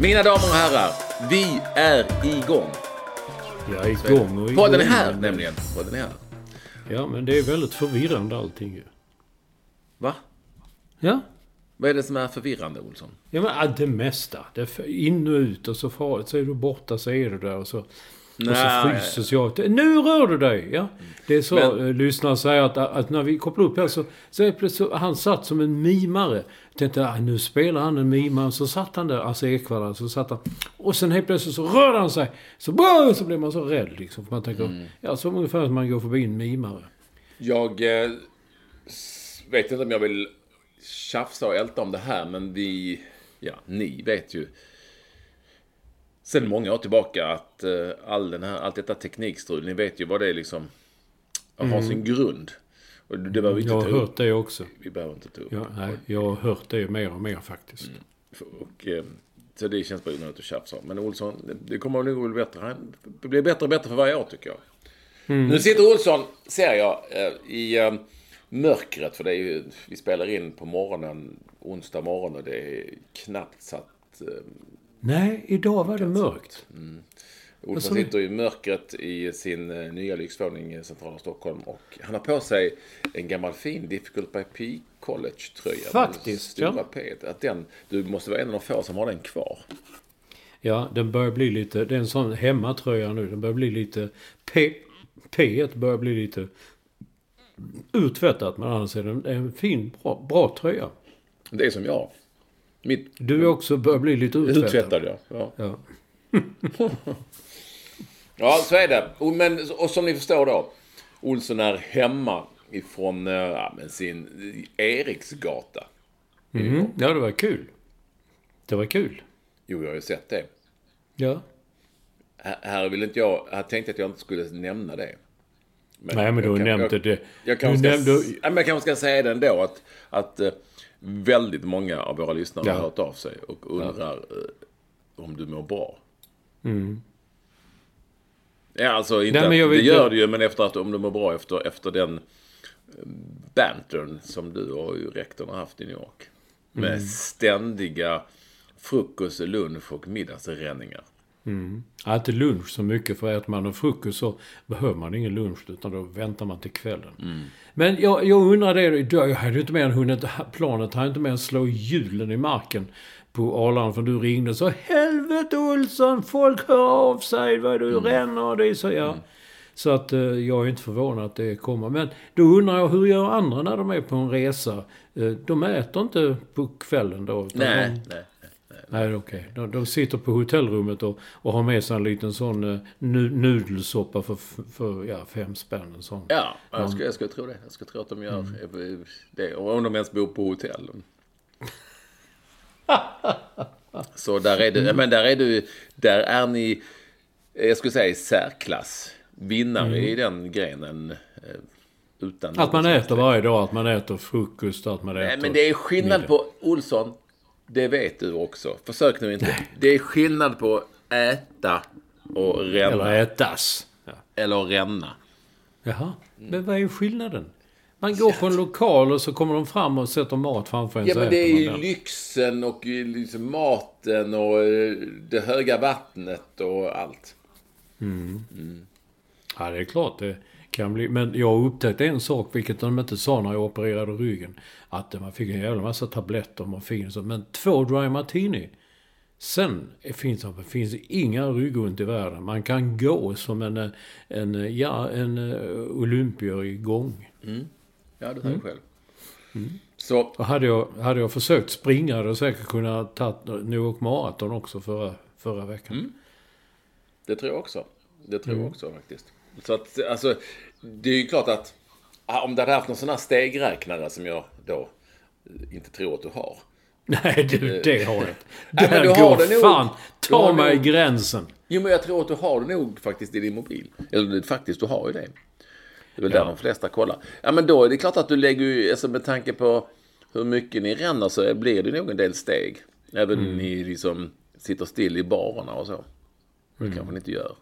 Mina damer och herrar, vi är igång. Jag är igång och igång. Podden är här nämligen. Podden är här. Ja, men det är väldigt förvirrande allting ju. Va? Ja. Vad är det som är förvirrande, Olsson? Ja, men ah, det mesta. Det in och ut och så, far, så är du borta så är du där och så... och så Nej. fryses jag. Nu rör du dig! Ja. Det är så Men- men, lyssnare säger att, att när vi kopplar upp här så, så är plötsligt, han satt som en mimare. Jag tänkte, ah, nu spelar han en mimare. Så satt han där, alltså Ekwall, så satt han. Och sen helt plötsligt så rörde han sig. Så, så blev man så rädd liksom. För man tänker, Mm. ja, som ungefär som man går förbi en mimare. Jag eh, vet inte om jag vill tjafsa och älta om det här, men vi, ja, ni vet ju sen många år tillbaka att eh, all den här, allt detta teknikstrul, ni vet ju vad det är liksom, har sin grund. Och det behöver vi inte Jag har upp. hört det också. Vi behöver inte ta upp. Ja, nej, jag har hört det mer och mer faktiskt. Och, eh, så det känns bara onödigt att tjafsa om. Men Olsson, det- kommer nog bli bättre. Han- blir bättre och bättre för varje år tycker jag. Nu sitter Olsson, ser jag, eh, i mörkret. För det är ju, vi spelar in på morgonen, onsdag morgon och det är knappt satt. Nej, idag var det mörkt. Olsson sa du? sitter i mörkret i sin eh, nya lyxvåning i centrala Stockholm. Och han har på sig en gammal fin Difficult by P College-tröja. Faktiskt, Stora ja. P. Att den, du måste vara en av de få som har den kvar. Ja, den börjar bli lite... Det är en sån hemmatröja nu. Den börjar bli lite... P, P börjar bli lite urtvättat. Men annars är den en fin, bra, bra tröja. Det är som jag. Mitt Du är också börjar bli lite urtvättad. Uttvättad ja. ja. Ja. Ja, så är det. Och, men, och som ni förstår då. Olsson är hemma ifrån eh, ja, men sin Eriksgata. Mm. ja, det var kul. Det var kul. Jo, jag har ju sett det. Ja. Här, här vill inte jag... Här tänkte jag att jag inte skulle nämna det. Men Nej, men du jag jag, det. Jag kanske, ska, nämnde- s- ja, men jag kanske ska säga det ändå att, att eh, väldigt många av våra lyssnare Ja. har hört av sig och undrar eh, om du mår bra. Ja, alltså inte Mm. Nej, det gör du ju, men efter att om du mår bra efter, efter den eh, bantern som du och rektorn har haft i New York. Med Mm. ständiga frukost, lunch och middagsränningar. Ja, inte lunch så mycket. För äter man en frukost så behöver man ingen lunch. Utan då väntar man till kvällen. Men jag, jag undrar det. Jag hade ju inte mer än hunnit... Planet hade inte mer än slå hjulen i marken på Arlanda. För du ringde och sa Helvete Olsson! Folk hör av sig. Vad du ränner och det är så. Ja. Så att eh, jag är inte förvånad att det kommer. Men då undrar jag hur gör andra när de är på en resa? Eh, de äter inte på kvällen då? utan Nej, de- nej, nej. Okej. De, de sitter på hotellrummet och, och har med sig en liten sån eh, nu, nudelsoppa för, för ja, fem spänn. En sån. Ja, jag skulle, jag skulle tro det. Jag skulle tro att de gör Mm. eh, det. Och om de ens bor på hotell. Så där är det, men där är du, där är ni, eh, jag skulle säga i särklass, vinnare Mm. i den grenen. Utan Att man äter varje dag, att man äter frukost, att man äter... Nej, men det är skillnad middag. på Olsson. Det vet du också. Försök nu inte. Det är skillnad på äta och ränna. Eller ätas. Ja. Eller ränna. Jaha, men vad är skillnaden? Man går på en lokal och så kommer de fram och sätter mat framför en Ja, men det är ju lyxen och liksom maten och eh, det höga vattnet och allt. Ja, det är klart det kan bli. Men jag har upptäckt en sak, vilket de inte sa när jag opererade ryggen. Att man fick en jävla massa tabletter och morfin så. Men två dry martini. Sen finns det finns inga ryggont i världen. Man kan gå som en, en, ja, en eh, olympier igång. Ja, du hör ju själv. Så, Och hade jag, hade jag försökt springa hade jag säkert kunnat ta New York Marathon också förra, förra veckan. det tror jag också. Det tror jag också faktiskt. Så att, alltså, det är ju klart att ah, om du hade haft någon sån här stegräknare som jag då eh, inte tror att du har. Nej, du, det har jag inte. Nej, Där du har går det nog. fan har ta mig nog- gränsen. Jo, men jag tror att du har det nog faktiskt i din mobil. Eller faktiskt, du har ju det. Det är väl Ja. där de flesta kollar. Ja, men då är det klart att du lägger ju, alltså med tanke på hur mycket ni ränner så blir det nog en del steg. Även Mm. ni liksom sitter still i barerna och så. Det kanske ni inte gör.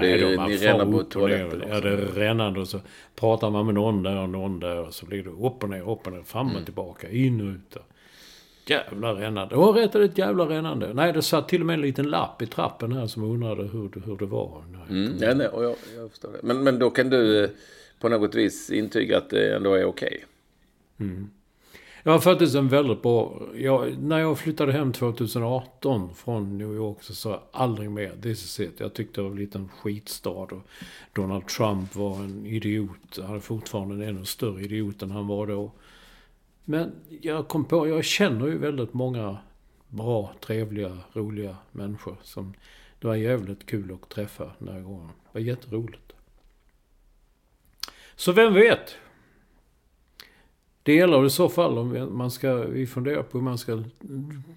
Nej, Det man ni far ränner på toaletten Ja, det är rännande och så pratar man med någon där och någon där och så blir det upp och ner, upp och ner, fram Mm. och tillbaka, in och ut. Jävla rännande. Åh, rätt är det ett jävla rännande. Nej, det satt till och med en liten lapp i trappen här som undrade hur, det- hur det var. Nej. Mm, ja, nej, och jag, jag förstår det. Men, men då kan du eh, på något vis intyga att det ändå är okej. Jag har faktiskt en väldigt bra... Jag, när jag flyttade hem 2018 från New York så sa jag aldrig mer this is it. Jag tyckte det var en liten skitstad och Donald Trump var en idiot. Han är fortfarande en ännu större idiot än han var då. Men jag kom på, jag känner ju väldigt många bra, trevliga, roliga människor som det var jävligt kul att träffa den här gången. Det var jätteroligt. Så vem vet? Det gäller i så fall om man ska, vi funderar på hur man ska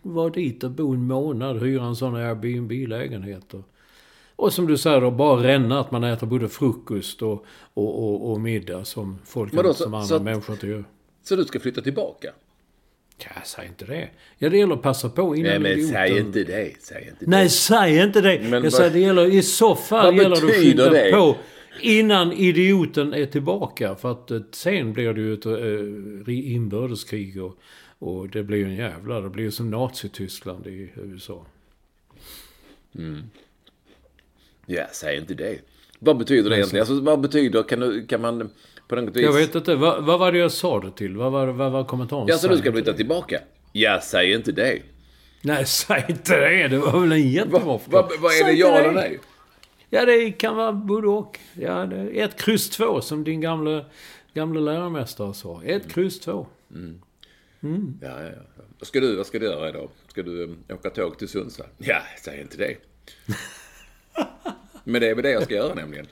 vara dit och bo en månad, hyra en sån Airbnb-lägenhet. Och, och som du säger då, bara ränna att man äter både frukost och, och, och, och middag som folk, Vadå, så- som andra så människor inte gör. Så du ska flytta tillbaka? Ja, säg inte det. Ja, det gäller att passa på innan Nej, men säg inte det. Säg inte Nej, det. säg inte det. Men jag vad- säger det gäller i så fall gäller det att skynda det? på innan idioten är tillbaka. För att eh, sen blir det ju ett äh, inbördeskrig och, och det blir ju en jävla... Det blir ju som Nazityskland i USA. Ja, säg inte det. Vad betyder det egentligen? Alltså, vad betyder, kan, du, kan man på något vis... Jag vet inte, vad, vad var det jag sa det till? Vad var, vad var kommentaren? Ja, så du ska flytta tillbaka? Ja, säg inte det. Nej, säg inte det. Det var väl en jättebra Vad, förklaring. vad, vad är det ja eller nej? Ja, det kan vara både och. Ja, ett kryss två, som din gamla, gamla lärarmästare sa. Ett kryss två. Ja, ja, ja. Vad ska du, vad ska du göra idag? Ska du um, åka tåg till Sundsvall? Ja, säg inte det. Men det är väl det jag ska göra nämligen.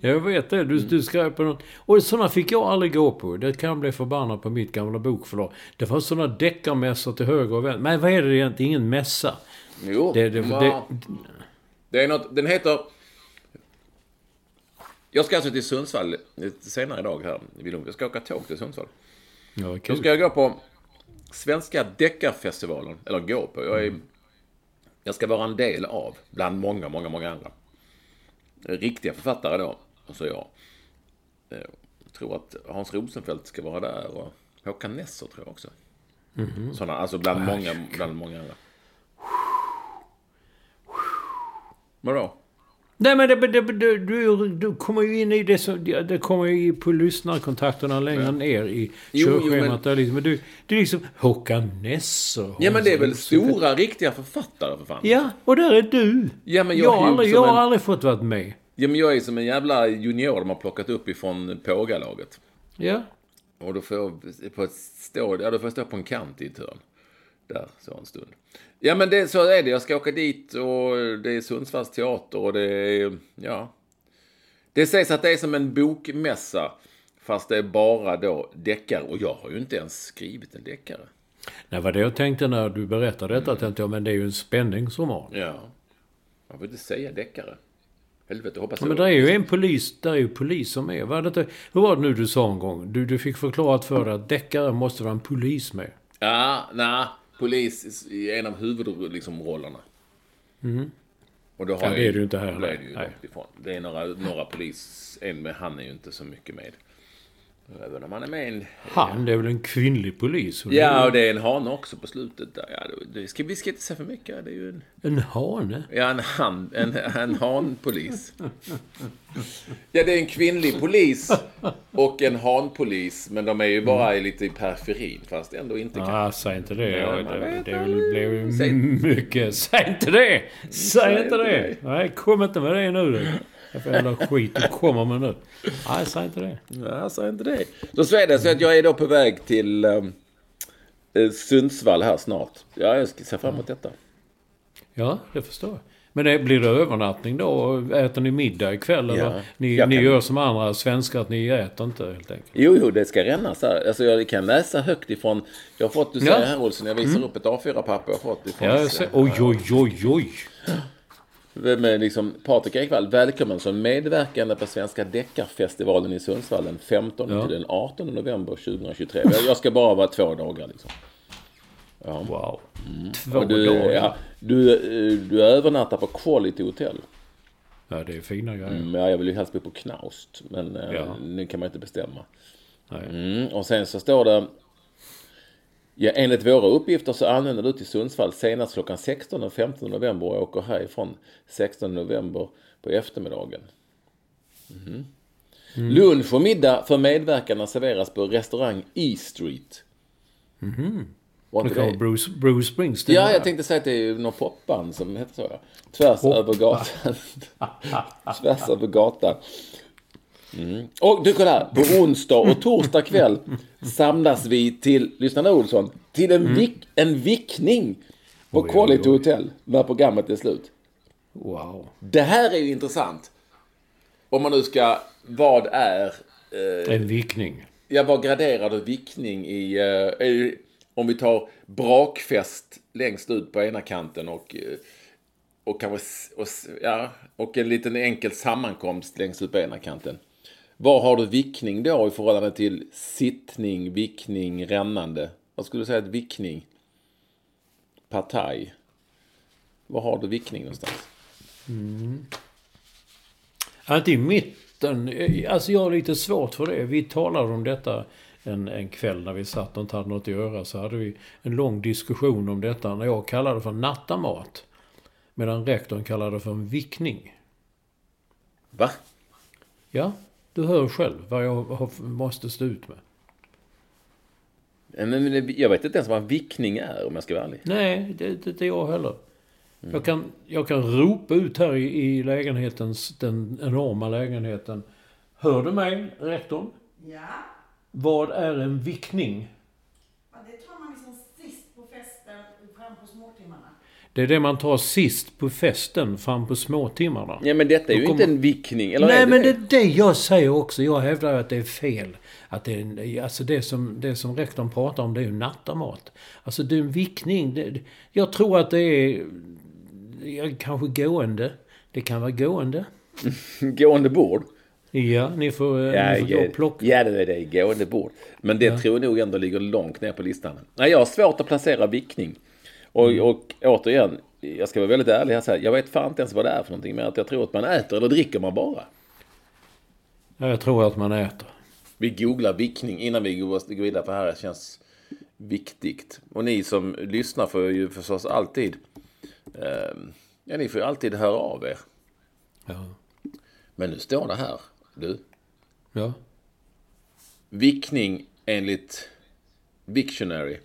Jag vet det. Du, du skrev på något. Och sådana fick jag aldrig gå på. Det kan jag bli förbannad på mitt gamla bokförlag. Det var sådana deckarmässor till höger och vänster. Men vad är det egentligen? Ingen mässa. Jo, Det, det, det, Det är något, den heter... Jag ska alltså till Sundsvall senare idag här vid. Jag ska åka tåg till Sundsvall. ja, Då kul. ska jag gå på Svenska Deckarfestivalen. Eller gå på. Jag, är, jag ska vara en del av, bland många, många, många andra. Riktiga författare då, och så jag. Eh, Jag tror att Hans Rosenfeldt ska vara där och Håkan Nesser tror jag också. Sådana, alltså bland många, bland många andra. Vadå? Nej men det, det, det, du, du kommer ju in i det som... Det kommer ju på lyssnarkontakterna längre ner i körschemat. men- liksom, du, är liksom Håkan Nesser. Ja men det är väl stora, riktiga författare för fan. Ja, och där är du. Ja, men jag, jag har aldrig, jag har en- aldrig fått vara med. Ja, men jag är som en jävla junior de har plockat upp ifrån Pågalaget. Ja. Och då får jag på ett stå, ja, då får jag stå på en kant i ett hörn. Där, så en stund. Ja, men det, så är det. Jag ska åka dit och det är Sundsvalls teater och det är, ja. Det sägs att det är som en bokmässa. Fast det är bara då deckare. Och jag har ju inte ens skrivit en deckare. Nej, vad det jag tänkte när du berättade detta, tänkte jag, men det är ju en spänningsroman. Ja. Jag vill inte säga deckare. Helvete, hoppas Ja, jag. men det är ju en polis, där är ju polis som är. Var det inte, hur var det nu du sa en gång? Du, du fick förklarat för dig att deckare måste vara en polis med. Ja, nej. Polis i en av huvudrollerna. Liksom, rollerna. Och då har. Ja, det är ju inte här, Det är ju nej. ifrån. Det är några, några polis. En med han är ju inte så mycket med. Även om han är med en... Han, det är väl en kvinnlig polis? Ja, och det är en hane också på slutet. Ja, det, ska, vi ska inte säga för mycket. Det är ju en... En hane? Ja, en han, en, en hanpolis. Ja, det är en kvinnlig polis och en hanpolis. Men de är ju bara lite i periferin, fast ändå inte kan. Ja, säg inte det. Ja, det, det blev ju Säg- mycket. Säg inte det! Säg inte inte det! det. Nej, kom inte med det nu du. Får jävla skit du kommer med nu. Nej, säg inte det. Ja, sa inte det. Så så är det så att jag är då på väg till um, eh, Sundsvall här snart. Ja, jag ska se fram emot detta. Ja, det förstår jag. Men det, blir det övernattning då? Äter ni middag ikväll? Eller? Ja. Ni, ni kan- gör som andra svenskar, att ni äter inte helt enkelt. Jo, jo, det ska rännas här. Alltså, jag kan läsa högt ifrån... Jag har fått, du ser Ja. Mm. här Olsson, jag visar upp ett A4-papper jag har fått ifrån... Ja, jag ser, oj, oj, oj, oj. Med liksom Patrik Ekwall, välkommen som medverkande på Svenska Deckarfestivalen i Sundsvall den 15 Ja. till den 18 november 2023. Jag- ska bara vara två dagar liksom. Wow. Två Mm. Och du, dagar. ja, du, eh, du övernattar på Quality Hotel. Ja, det är fina grejer. Mm, ja, jag vill ju helst bo på Knaust, men eh, Ja. nu kan man inte bestämma. Mm, och sen så står det... Ja, enligt våra uppgifter så anländer du till Sundsvall senast klockan 16 den 15 november och åker härifrån 16 november på eftermiddagen. Mhm. Lunch och middag för medverkarna serveras på restaurang E Street. Vara det? Bruce, Bruce Springsteen. Ja, jag tänkte säga att det är något popband som heter så. Tvärs över gatan. Tvärs över gatan. Mm. Och du kolla här, på onsdag och torsdag kväll samlas vi till, lyssna nu Olsson, till en, vik, en vickning på Oj, oj, Quality oj. Hotel när programmet är slut. Wow. Det här är ju intressant. Om man nu ska, vad är, eh, En vickning. Ja, vad graderar du vickning i... eh, om vi tar brakfest längst ut på ena kanten och... eh, och kanske... Och, ja, och en liten enkel sammankomst längst ut på ena kanten. Var har du vickning då i förhållande till sittning, vickning, rännande? Vad skulle du säga att vickning? Partaj. Var har du vickning någonstans? Ja, Inte i mitten. Alltså jag har lite svårt för det. Vi talade om detta en, en kväll när vi satt och inte hade något att göra. Så hade vi en lång diskussion om detta. När jag kallade det för nattamat. Medan rektorn kallade det för en vickning. Va? Ja, du hör själv vad jag har, måste stå ut med. Men, men, jag vet inte ens vad en vickning är om jag ska vara ärlig. Nej, det det är inte jag heller. Jag, kan, jag kan ropa ut här i, i lägenhetens, den enorma lägenheten. Hör du mig, rektorn? Ja, Vad är en vickning? ja, det tar man liksom sist på festen fram på småtimmarna. Det är det man tar sist på festen fram på småtimmarna. Ja, men detta är Då ju kommer- inte en vickning. Eller Nej, det men det? är det jag säger också. Jag hävdar att det är fel. Att det, är, alltså det, som, det som rektorn pratar om, det är ju nattamat. Alltså det är en vickning. Det, jag tror att det är ja, kanske gående. Det kan vara gående. Gående bord. Ja, ni får, eh, Ja, ni får och plocka. ja, det är det. Gående bord. Men det tror jag nog ändå ligger långt ner på listan. Nej, jag har svårt att placera vickning. Och, Mm. och återigen, jag ska vara väldigt ärlig här. så här, Jag vet fan inte ens vad det är för någonting. Men att jag tror att man äter eller dricker man bara. Ja, jag tror att man äter. Vi googlar vickning innan vi går vidare. För här känns viktigt. Och ni som lyssnar får ju förstås alltid... Eh, ja, ni får ju alltid höra av er. Ja. Men nu står det här. Du. ja. Vickning enligt Victionary.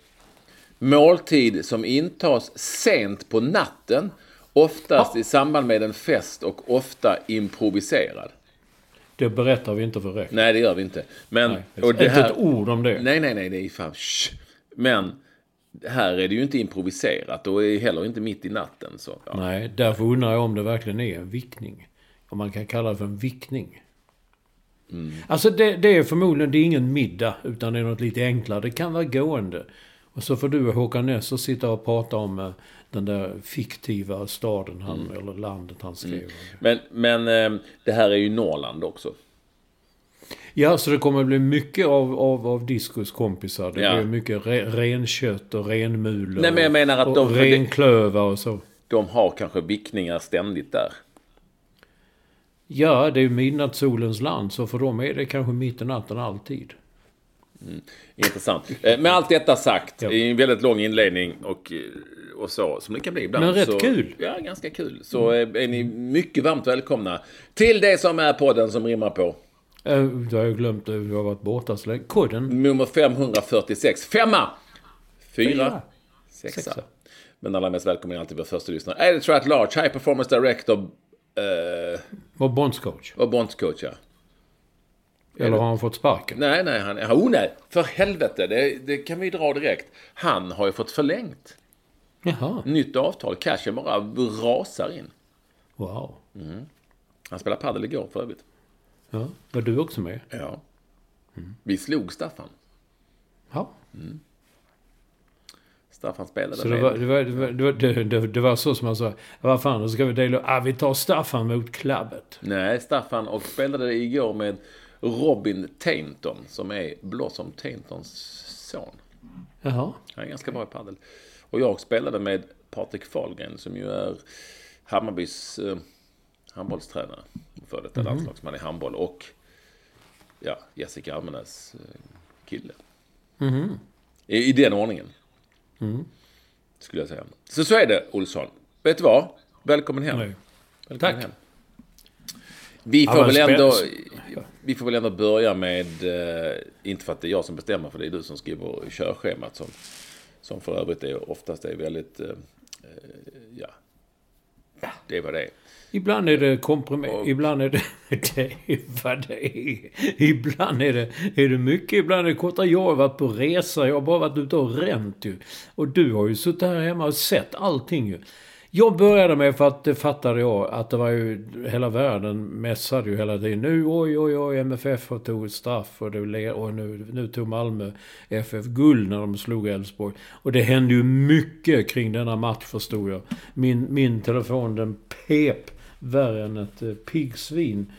Måltid som intas sent på natten, oftast i samband med en fest och ofta improviserad. Det berättar vi inte för rektorn. Nej, det gör vi inte. Men, Nej, och inte det här, ett ord om det. Nej, nej, nej, det är fan... Shh. Men här är det ju inte improviserat och är heller inte mitt i natten. Så, ja. Nej, därför undrar jag om det verkligen är en vickning. Om man kan kalla det för en vickning. Alltså det, det är förmodligen, det är ingen middag, utan det är något lite enklare. Det kan vara gående. Och så får du och Håkan Nesser sitta och prata om eh, den där fiktiva staden han, Mm. eller landet han skrev. Men, men eh, det här är ju Norrland också. Ja, så det kommer bli mycket av, av, av Discos kompisar. Det Ja. blir mycket re, renkött och renmulor. Nej, men jag menar att och, de- renklövar och så. De har kanske vickningar ständigt där. Ja, det är ju midnattssolens land, så för dem är det kanske mitt i natten alltid. Intressant. Eh, Med allt detta sagt, i en väldigt lång inledning och, eh, och så, som det kan bli ibland. Men rätt så, kul. Ja, ganska kul. Så eh, är ni mycket varmt välkomna till det som är podden som rimmar på. Äh, du har jag glömt, du har varit borta så länge. Kodden? Nummer 546. Femma! Fyra. Fyra. Sexa. Sexa. Men allra mest välkommen är alltid vår första lyssnare. Editor at Large, High Performance Director eh, Var bondscoach. och Bondscoach, ja. Eller har han fått sparken? Nej, nej, han... Oh, nej. För helvete, det, det kan vi dra direkt. Han har ju fått förlängt. Jaha. Nytt avtal. Cashen bara rasar in. Wow. Han spelade padel igår för övrigt. Ja. Var du också med? Ja. Vi slog Staffan. Ja. Staffan spelade Så med. det var, det, var, det, var, det, var, det, det, det var så som han sa. Vad fan, då ska vi dela Ah, vi tar Staffan mot klabbet. Nej, Staffan och spelade igår med Robin Tainton som är Blossom Taintons son. Jaha. Han är ganska bra i padel. Och jag spelade med Patrik Fahlgren som ju är Hammarbys eh, handbollstränare. För detta landslagsman i handboll. Och ja, Jessica Almenäs eh, kille. I, I den ordningen. Skulle jag säga. Så så är det, Olsson. Vet du vad? Välkommen hem. Välkommen Tack. hem. Vi får, Ja, väl ändå, vi får väl ändå börja med, eh, inte för att det är jag som bestämmer, för det är du som skriver körschemat som, som för övrigt är, oftast är väldigt, eh, eh, ja, det är vad det är. Ibland är det kompromiss. Ibland är det... Det är vad det är. Ibland är det, är det mycket. Ibland är det korta. Jag har varit på resa. Jag har bara varit ute och ränt ju. Och du har ju suttit här hemma och sett allting ju. Jag började med för att det fattade jag att det var ju hela världen mässade ju hela tiden. Nu oj oj oj MFF har tog ett straff och, det, och nu, nu tog Malmö FF guld när de slog Elfsborg. Och det hände ju mycket kring denna match förstod jag. Min, min telefon den pep värre än ett eh, piggsvin.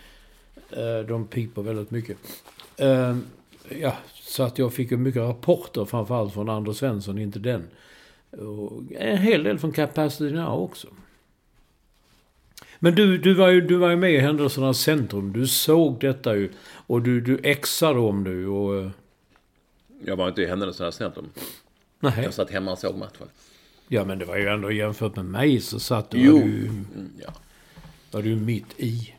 Eh, de piper väldigt mycket. Eh, ja, så att jag fick ju mycket rapporter framförallt från Anders Svensson, inte den. Och en hel del från Capacity Now också. Men du, du, var ju, du var ju med i händelsernas centrum. Du såg detta ju. Och du, du exade om det och... eh, Jag var inte i händelsernas centrum. Nej. Jag satt hemma och såg matchen. Ja, men det var ju ändå jämfört med mig så satt du, Jo. var du, Mm, ja. var du mitt i.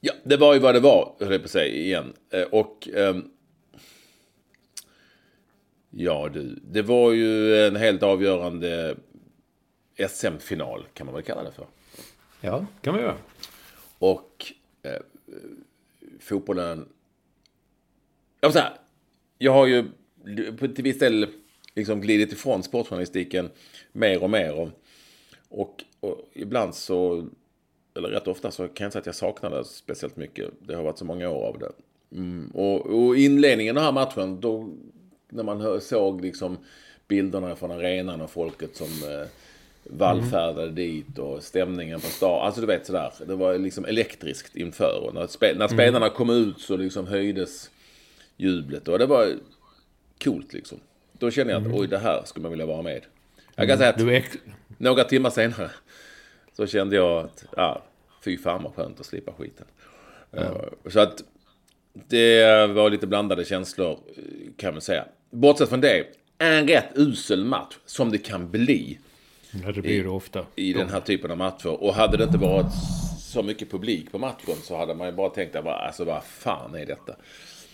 Ja, det var ju vad det var, höll jag på att säga igen. Eh, Och... ehm, ja, du. Det var ju en helt avgörande SM-final, kan man väl kalla det för. Ja, kan man göra. Och eh, fotbollen... Jag, så här, jag har ju på till viss del liksom glidit ifrån sportjournalistiken mer och mer. Och, och, och ibland så, eller rätt ofta så kan jag säga att jag saknar det speciellt mycket. Det har varit så många år av det. Mm, och, och inledningen av den här matchen, då, när man hör, såg liksom bilderna från arenan och folket som eh, vallfärdade dit och stämningen på stan. Alltså du vet sådär. Det var liksom elektriskt inför. Och när, spe, när spelarna kom ut så liksom höjdes jublet. Och det var coolt liksom. Då kände jag att oj, det här skulle man vilja vara med. Jag kan säga att några timmar senare så kände jag att, ja, fy fan vad skönt att slippa skiten. Eh, Så att det var lite blandade känslor eh, kan man säga. Bortsett från det, en rätt usel match som det kan bli Ja, det blir det ofta. i den här typen av matcher. Och hade det inte varit så mycket publik på matchen så hade man ju bara tänkt att alltså vad fan är detta?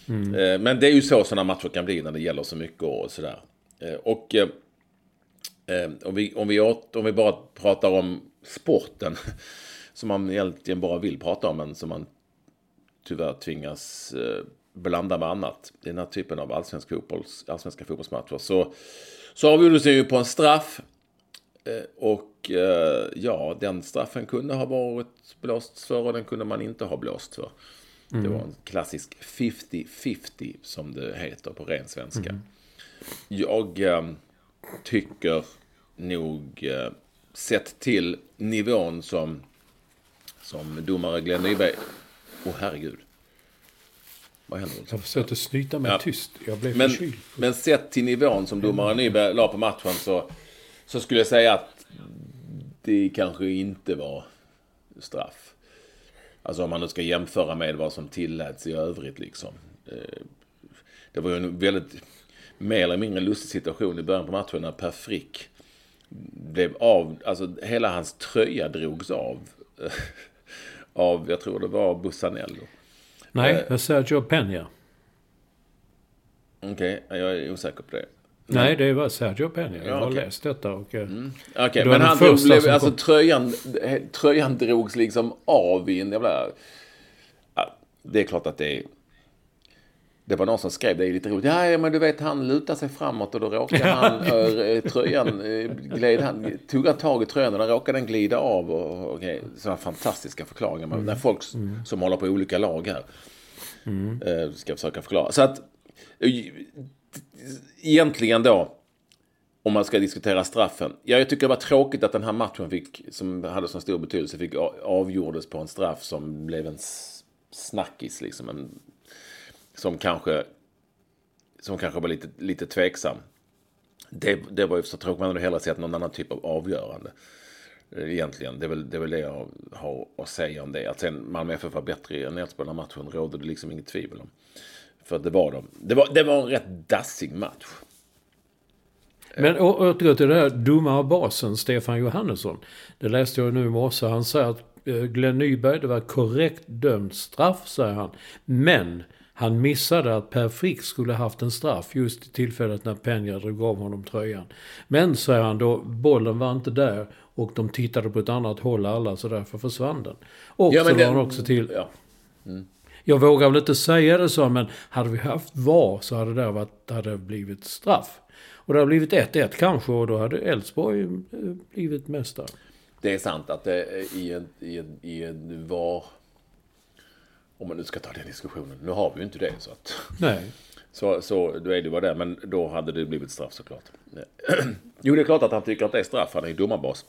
Eh, Men det är ju så sådana matcher kan bli när det gäller så mycket och sådär. Eh, Och eh, om vi, om, vi, åt- om vi bara pratar om sporten som man egentligen bara vill prata om men som man tyvärr tvingas blanda med annat. I den här typen av allsvensk fotbolls, allsvenska fotbollsmatcher. Så, så avgjordes det ju på en straff. Eh, Och eh, ja, den straffen kunde ha varit blåst för och den kunde man inte ha blåst för. Det var en klassisk 50-50 som det heter på ren svenska. Jag eh, tycker nog, eh, sett till nivån som, som domare Glenn Nyberg... Åh oh, herregud. Vad händer? Jag försökte snyta mig Ja. tyst. Jag blev Men, förkyld. men sett till nivån som domare Nyberg la på matchen så, så skulle jag säga att det kanske inte var straff. Alltså om man nu ska jämföra med vad som tilläts i övrigt liksom. Eh, Det var ju en väldigt mer eller mindre lustig situation i början på matchen när Per Frick blev av, alltså hela hans tröja drogs av. Av, jag tror det var Bussanello. Nej, med Sergio Peña. Okej, jag är osäker på det. Nej, det var Sergio Peña. Jag Ja, har okej. läst detta och... eh, Okej, Det var men han blev, alltså kom. tröjan, tröjan drogs liksom av i en jävla... Det är klart att det är... Det var någon som skrev, det är lite roligt. Ja, men du vet han lutar sig framåt och då råkar han, äh, tröjan, äh, gled han, tog han tag i tröjan och då råkade den glida av. Och, okay. Sådana fantastiska förklaringar. Men När folk s- som håller på olika lag här eh, ska försöka förklara. Så att eh, egentligen då, om man ska diskutera straffen. Ja, jag tycker det var tråkigt att den här matchen fick, som hade så stor betydelse, fick avgjordes på en straff som blev en snackis liksom. En, som kanske, som kanske var lite, lite tveksam. Det, det var ju så tråkigt, man hade hellre sett någon annan typ av avgörande. Eh, egentligen, det är väl det, är väl det jag har att säga om det. Att sen Malmö FF var bättre i Elfsborg den här matchen råder det liksom inget tvivel om. För det var de. Det var, det var en rätt dassig match. Men återgå till det här domarbasen Stefan Johannesson. Det läste jag nu i morse. Han säger att eh, Glenn Nyberg, det var korrekt dömt straff, säger han. Men han missade att Per Frick skulle haft en straff just i tillfället när Peña drog av honom tröjan. Men, säger han då, bollen var inte där och de tittade på ett annat håll alla så därför försvann den. Och så la han också till, Ja. jag vågar väl inte säga det så, men hade vi haft VAR så hade det varit, hade det blivit straff. Och det har blivit 1-1 kanske och då hade Elfsborg eh, blivit mästare. Det är sant att det i en, i en, i en var... Om man nu ska ta den diskussionen. Nu har vi ju inte det så att... Nej. Så, så då är det vad det. Men då hade det blivit straff såklart. Jo, det är klart att han tycker att det är straff. Han är ju domarbas.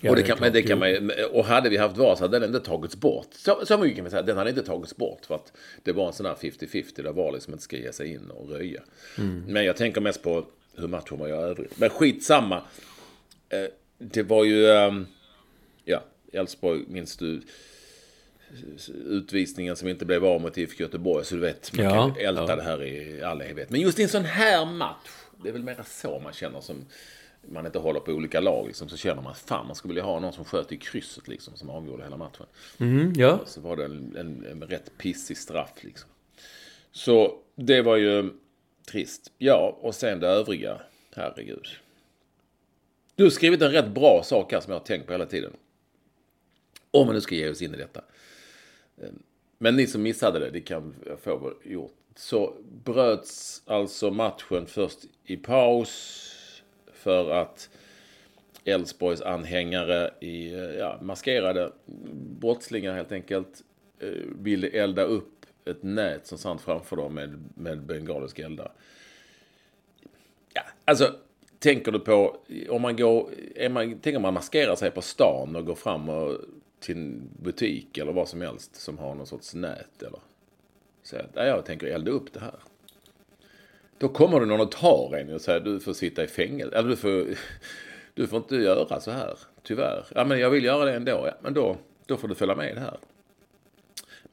Ja, och, det kan, klart, men det kan man, och hade vi haft VAR så hade den inte tagits bort. Så, så mycket kan man säga. Den hade inte tagits bort för att det var en sån här 50-50 där VAR liksom inte ska ge sig in och röja. Mm. Men jag tänker mest på hur matchen var i övrigt. Men skitsamma. Eh, det var ju... ehm, ja, Elfsborg minns du utvisningen som inte blev av mot IFK Göteborg. Så du vet, man Ja, kan älta ja. det här i all evighet. Men just i en sån här match, det är väl mer så man känner som man inte håller på olika lag. Liksom, så känner man fan, man skulle vilja ha någon som sköt i krysset liksom, som avgjorde hela matchen. Mm, ja. Så var det en, en, en rätt pissig straff liksom. Så det var ju trist. Ja, och sen det övriga. Herregud. Du har skrivit en rätt bra sak här som jag har tänkt på hela tiden. Om man nu ska ge oss in i detta. Ehm, men ni som missade det, det kan jag få gjort. Så bröts alltså matchen först i paus för att Elfsborgs anhängare i ja, maskerade brottslingar helt enkelt eh, ville elda upp ett nät som satt framför dem med, med bengalisk elda. Ja, alltså, tänker du på, om man går, är man, tänker man maskerar sig på stan och går fram och, till en butik eller vad som helst som har någon sorts nät eller säga att, jag tänker elda upp det här. Då kommer det någon och tar en och säger du får sitta i fängelse, eller du får, du får inte göra så här, tyvärr. Ja, men jag vill göra det ändå, ja, men då, då får du följa med här.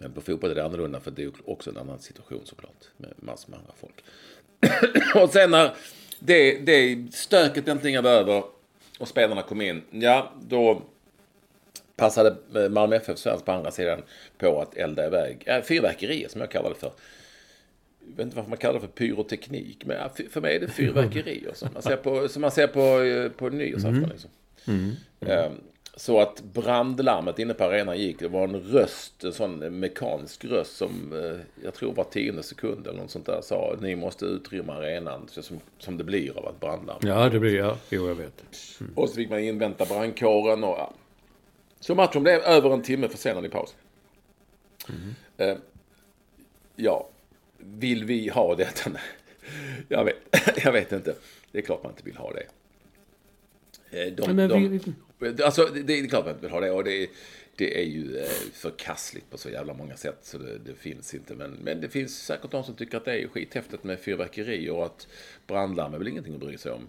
Men på fotboll är det annorlunda för det är också en annan situation såklart. Med massor med andra folk. och sen när det, det stöket äntligen var över och spelarna kom in. Ja, då passade Malmö FF fans på andra sidan på att elda iväg äh, fyrverkerier som jag kallar det för. Jag vet inte varför man kallar det för pyroteknik, men ja, för mig är det fyrverkerier som man ser på, som man ser på, eh, på nyårsafton. Liksom. Ehm, Så att brandlarmet inne på arenan gick. Det var en röst, en sån mekanisk röst som eh, jag tror var tionde sekund eller något sånt där sa ni måste utrymma arenan som, som det blir av ett brandlarm. Ja, det blir jag. Jo, jag vet. Och så fick man invänta brandkåren och ja. Så matchen blev över en timme försenad i paus. Eh, ja, vill vi ha detta? Jag vet, jag vet inte. Det är klart man inte vill ha det. Eh, De, Men de, vi- Alltså, det det är klart man inte vill ha det. Och det, är- det är ju eh, förkastligt på så jävla många sätt. Så det, det finns inte. Men, men det finns säkert de som tycker att det är skithäftigt med fyrverkeri och att brandlarm är väl ingenting att bry sig om.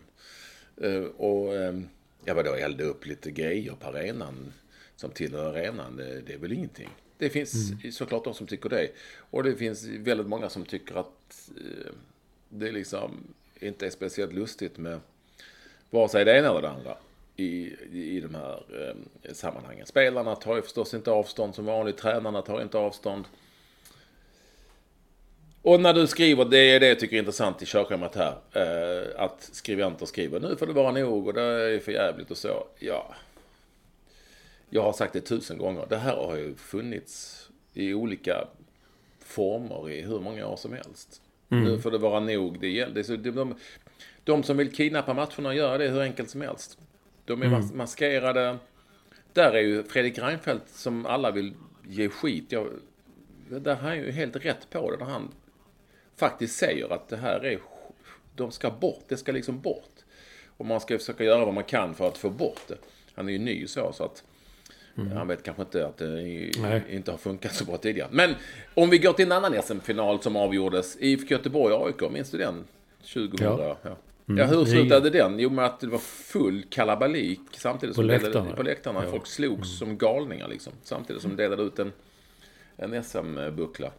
Eh, Och eh, ja, vadå, elda upp lite grejer på arenan som tillhör arenan, det, det är väl ingenting. Det finns såklart de som tycker det. Och det finns väldigt många som tycker att eh, det liksom inte är speciellt lustigt med vare sig det ena eller det andra i, i de här eh, sammanhangen. Spelarna tar ju förstås inte avstånd som vanligt, tränarna tar inte avstånd. Och när du skriver, det är det jag tycker är intressant i körschemat här, eh, att skribenter skriver nu får det vara nog och det är för jävligt och så. Ja, jag har sagt det tusen gånger, det här har ju funnits i olika former i hur många år som helst. Nu får det vara nog. Det gäller, det så, de, de, de som vill kidnappa matcherna gör det hur enkelt som helst. De är mas- maskerade. Där är ju Fredrik Reinfeldt som alla vill ge skit. Jag, där han ju helt rätt på det när han faktiskt säger att det här är... De ska bort. Det ska liksom bort. Och man ska försöka göra vad man kan för att få bort det. Han är ju ny så, så att... Han vet kanske inte att det Nej. inte har funkat så bra tidigare. Men om vi går till en annan SM-final som avgjordes. IFK Göteborg-AIK, minns du den? 2000? Ja. Ja. Ja. hur slutade den? Jo, med att det var full kalabalik samtidigt På som delade- läktarna. på läktarna. Folk slogs som galningar liksom. Samtidigt som delade ut en, en SM-buckla.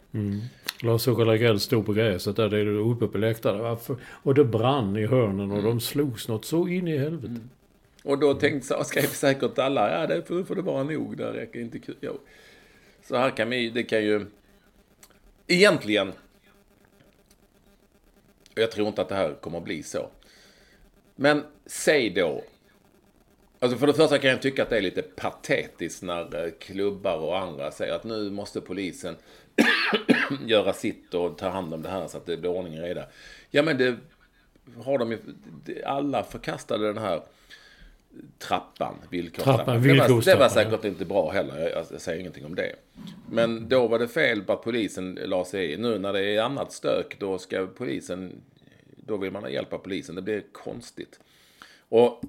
Lars-Åke Lagrell stod på gräset där, det är uppe på läktaren. Varför? Och det brann i hörnen och de slogs något så in i helvete. Och då tänkte, så- skrev säkert alla, ja det får, får det vara nog, det räcker inte kul. Jo. Så här kan vi, det kan ju... Egentligen, jag tror inte att det här kommer att bli så. Men säg då, alltså för det första kan jag tycka att det är lite patetiskt när eh, klubbar och andra säger att nu måste polisen göra sitt och ta hand om det här så att det blir ordning och reda. Ja men det har de ju, alla förkastade den här trappan, villkorstrappan. Trappan, det, var, det var säkert inte bra heller, jag, jag säger ingenting om det. Men då var det fel på att polisen la sig i. Nu när det är annat stök, då ska polisen, då vill man ha hjälp av polisen. Det blir konstigt. Och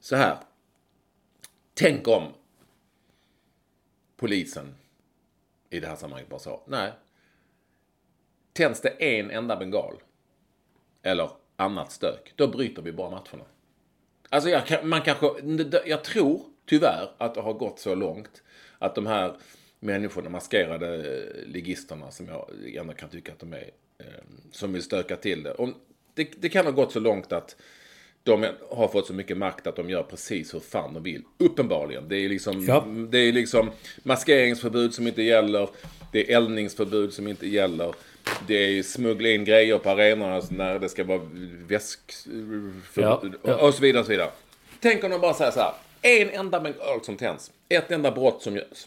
så här. Tänk om polisen i det här sammanhanget bara sa, nej. Tänds det en enda bengal, eller annat stök, då bryter vi bara matcherna. Alltså jag, man kanske, jag tror tyvärr att det har gått så långt att de här människorna, maskerade eh, ligisterna som jag ändå kan tycka att de är, eh, som vill stöka till det. Om, det, det kan ha gått så långt att de har fått så mycket makt att de gör precis hur fan de vill. Uppenbarligen. Det är liksom, Ja. det är liksom maskeringsförbud som inte gäller. Det är eldningsförbud som inte gäller. Det är smuggla in grejer på arenorna när det ska vara väsk... Ja, ja. Och så vidare och så vidare. Tänk om de bara säger så här. En enda bengal som tänds. Ett enda brott som görs.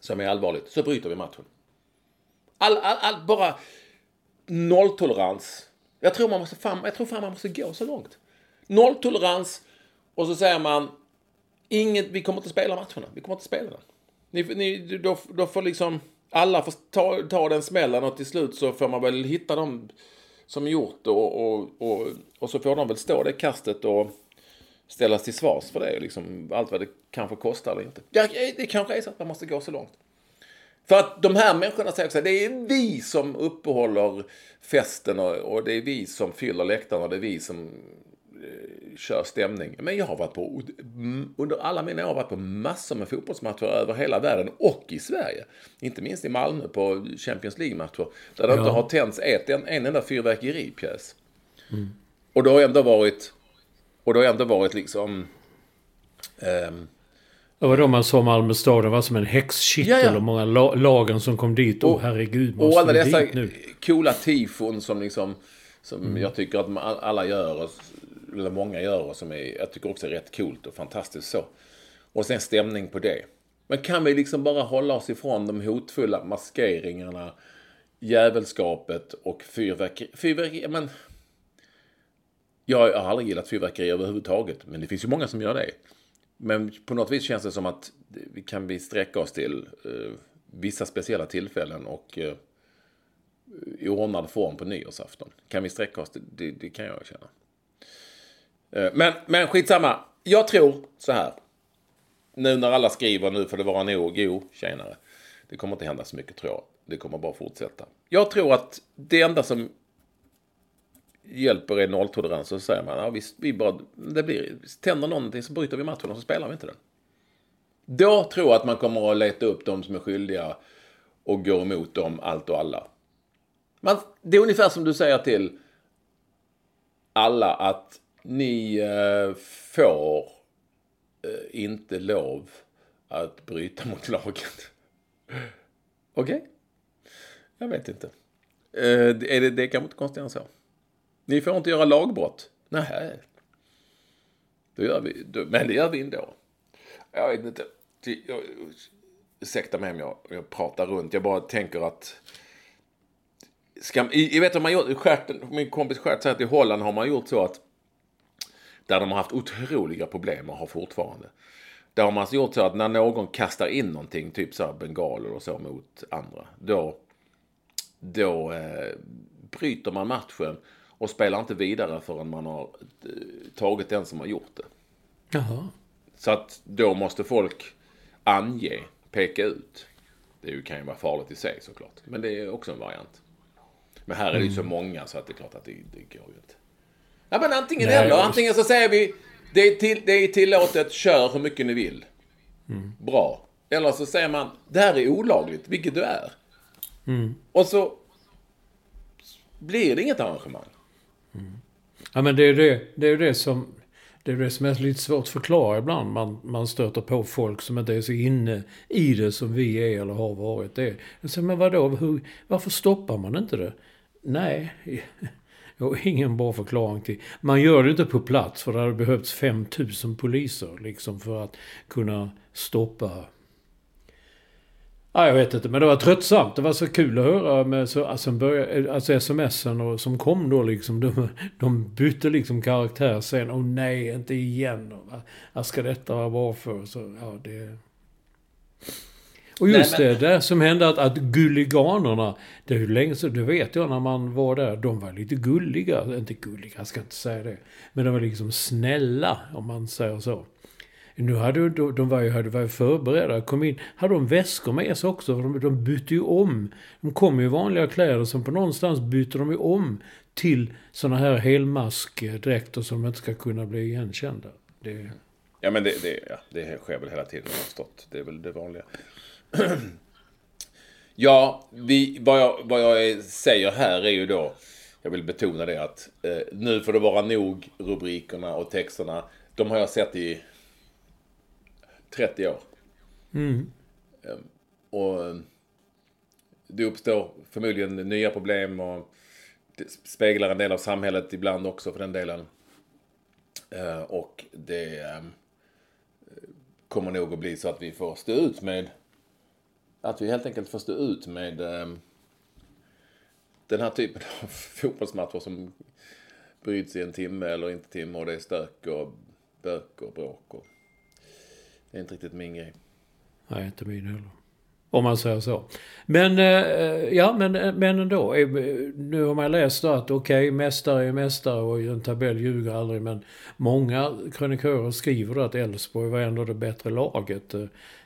Som är allvarligt. Så bryter vi matchen. All, all, all, bara nolltolerans. Jag tror, man måste fan, jag tror fan man måste gå så långt. Nolltolerans och så säger man inget, vi kommer inte spela matcherna. Vi kommer inte spela den. Ni, ni, då, då får liksom alla får ta, ta den smällen och till slut så får man väl hitta dem som gjort och, och, och, och så får de väl stå det kastet och ställas till svars för det. Liksom, allt vad det kanske kostar eller inte. Ja, eh, det kanske är så att man måste gå så långt. För att de här människorna säger också att det är vi som uppehåller festen och, och det är vi som fyller läktarna och det är vi som kör stämning. Men jag har varit på, under alla mina år har varit på massor med fotbollsmatcher över hela världen och i Sverige. Inte minst i Malmö på Champions League-matcher. Där det inte har tänts ett, en, en enda fyrverkeripjäs. Och det har ändå varit, och det har ändå varit liksom, ehm, Det var då man sa Malmö stad, det var som en häxkittel Ja, ja. och många la lagen som kom dit. Och- herregud, Och måste alla vi dessa nu? coola tifon som liksom som jag tycker att alla gör, och, eller många gör och som är, jag tycker också är rätt coolt och fantastiskt så. Och sen stämning på det. Men kan vi liksom bara hålla oss ifrån de hotfulla maskeringarna, djävulskapet och fyrverkeri. Fyrverkeri, men... Jag har aldrig gillat fyrverkeri överhuvudtaget, men det finns ju många som gör det. Men på något vis känns det som att vi kan vi sträcka oss till eh, vissa speciella tillfällen och eh, i ordnad form på nyårsafton. Kan vi sträcka oss? Det, det, det kan jag känna. Eh, men, men skitsamma. Jag tror så här. Nu när alla skriver nu får det vara nog. Jo, tjenare. Det kommer inte hända så mycket tror jag. Det kommer bara fortsätta. Jag tror att det enda som hjälper är nolltolerans. Så säger man, ja, visst, vi bara, det blir, tänder någonting så bryter vi matchen och så spelar vi inte den. Då tror jag att man kommer att leta upp de som är skyldiga och gå emot dem allt och alla. Man, det är ungefär som du säger till alla att ni eh, får eh, inte lov att bryta mot lagen. Okej? Jag vet inte. Eh, det- är det, det är kanske inte konstigare än så. Ni får inte göra lagbrott. Nej. Då gör vi, då, men det gör vi ändå. Jag vet inte. Jag, ursäkta mig om jag, jag pratar runt. Jag bara tänker att... Ska, jag vet man gjort, skärten, min kompis Stjärt säger att i Holland har man gjort så att där de har haft otroliga problem och har fortfarande. Där har man alltså gjort så att när någon kastar in någonting, typ så här bengaler och så mot andra, då, då eh, bryter man matchen och spelar inte vidare förrän man har eh, tagit den som har gjort det. Jaha. Så att då måste folk ange, peka ut. Det kan ju vara farligt i sig såklart. Men det är också en variant. Men här är det ju så många så att det är klart att det, det går ju inte. Ja men antingen Nej, eller. Antingen så säger vi det är, till, det är tillåtet, kör hur mycket ni vill. Bra. Eller så säger man det här är olagligt, vilket du är. Och så blir det inget arrangemang. Ja, men det är det, det, är det som... Det är det som är lite svårt att förklara ibland. Man, man stöter på folk som inte är så inne i det som vi är eller har varit det. Jag säger, men vadå, hur, varför stoppar man inte det? Nej, jag har ingen bra förklaring till. Man gör det inte på plats för det hade behövts 5000 poliser liksom för att kunna stoppa Ja, jag vet inte, men det var tröttsamt. Det var så kul att höra med så, alltså, började, alltså smsen och, som kom då liksom. De, de bytte liksom karaktär sen. Åh nej, inte igen. Vad, vad ska detta vara bra för? Så, ja, det... Och just Nej, men- det där som hände att, att gulliganerna, det är ju länge sedan, det vet jag när man var där, de var lite gulliga. Inte gulliga, jag ska inte säga det. Men de var liksom snälla, om man säger så. Nu hade de, de var ju, hade var ju förberedda, kom in. Hade de väskor med sig också? För de, de bytte ju om. De kom i vanliga kläder, som på någonstans byter de ju om till såna här helmaskdräkter som inte ska kunna bli igenkända. Det, Ja, men det, det, ja, det sker väl hela tiden, har förstått. Det är väl det vanliga. ja, vi, vad, jag, vad jag säger här är ju då, jag vill betona det att eh, nu får det vara nog rubrikerna och texterna. De har jag sett i 30 år. Eh, och eh, det uppstår förmodligen nya problem och det speglar en del av samhället ibland också för den delen. Eh, och det eh, kommer nog att bli så att vi får stå ut med att vi helt enkelt får stå ut med ehm, den här typen av fotbollsmatcher som bryts i en timme eller inte timme och det är stök och bök och bråk. Och det är inte riktigt min grej. nej, inte min heller. Om man säger så. Men, eh, eh, ja, men, eh, men ändå. Nu har man läst då att okej, mästare är mästare och en tabell ljuger aldrig. Men många krönikörer skriver då att Elfsborg var ändå det bättre laget.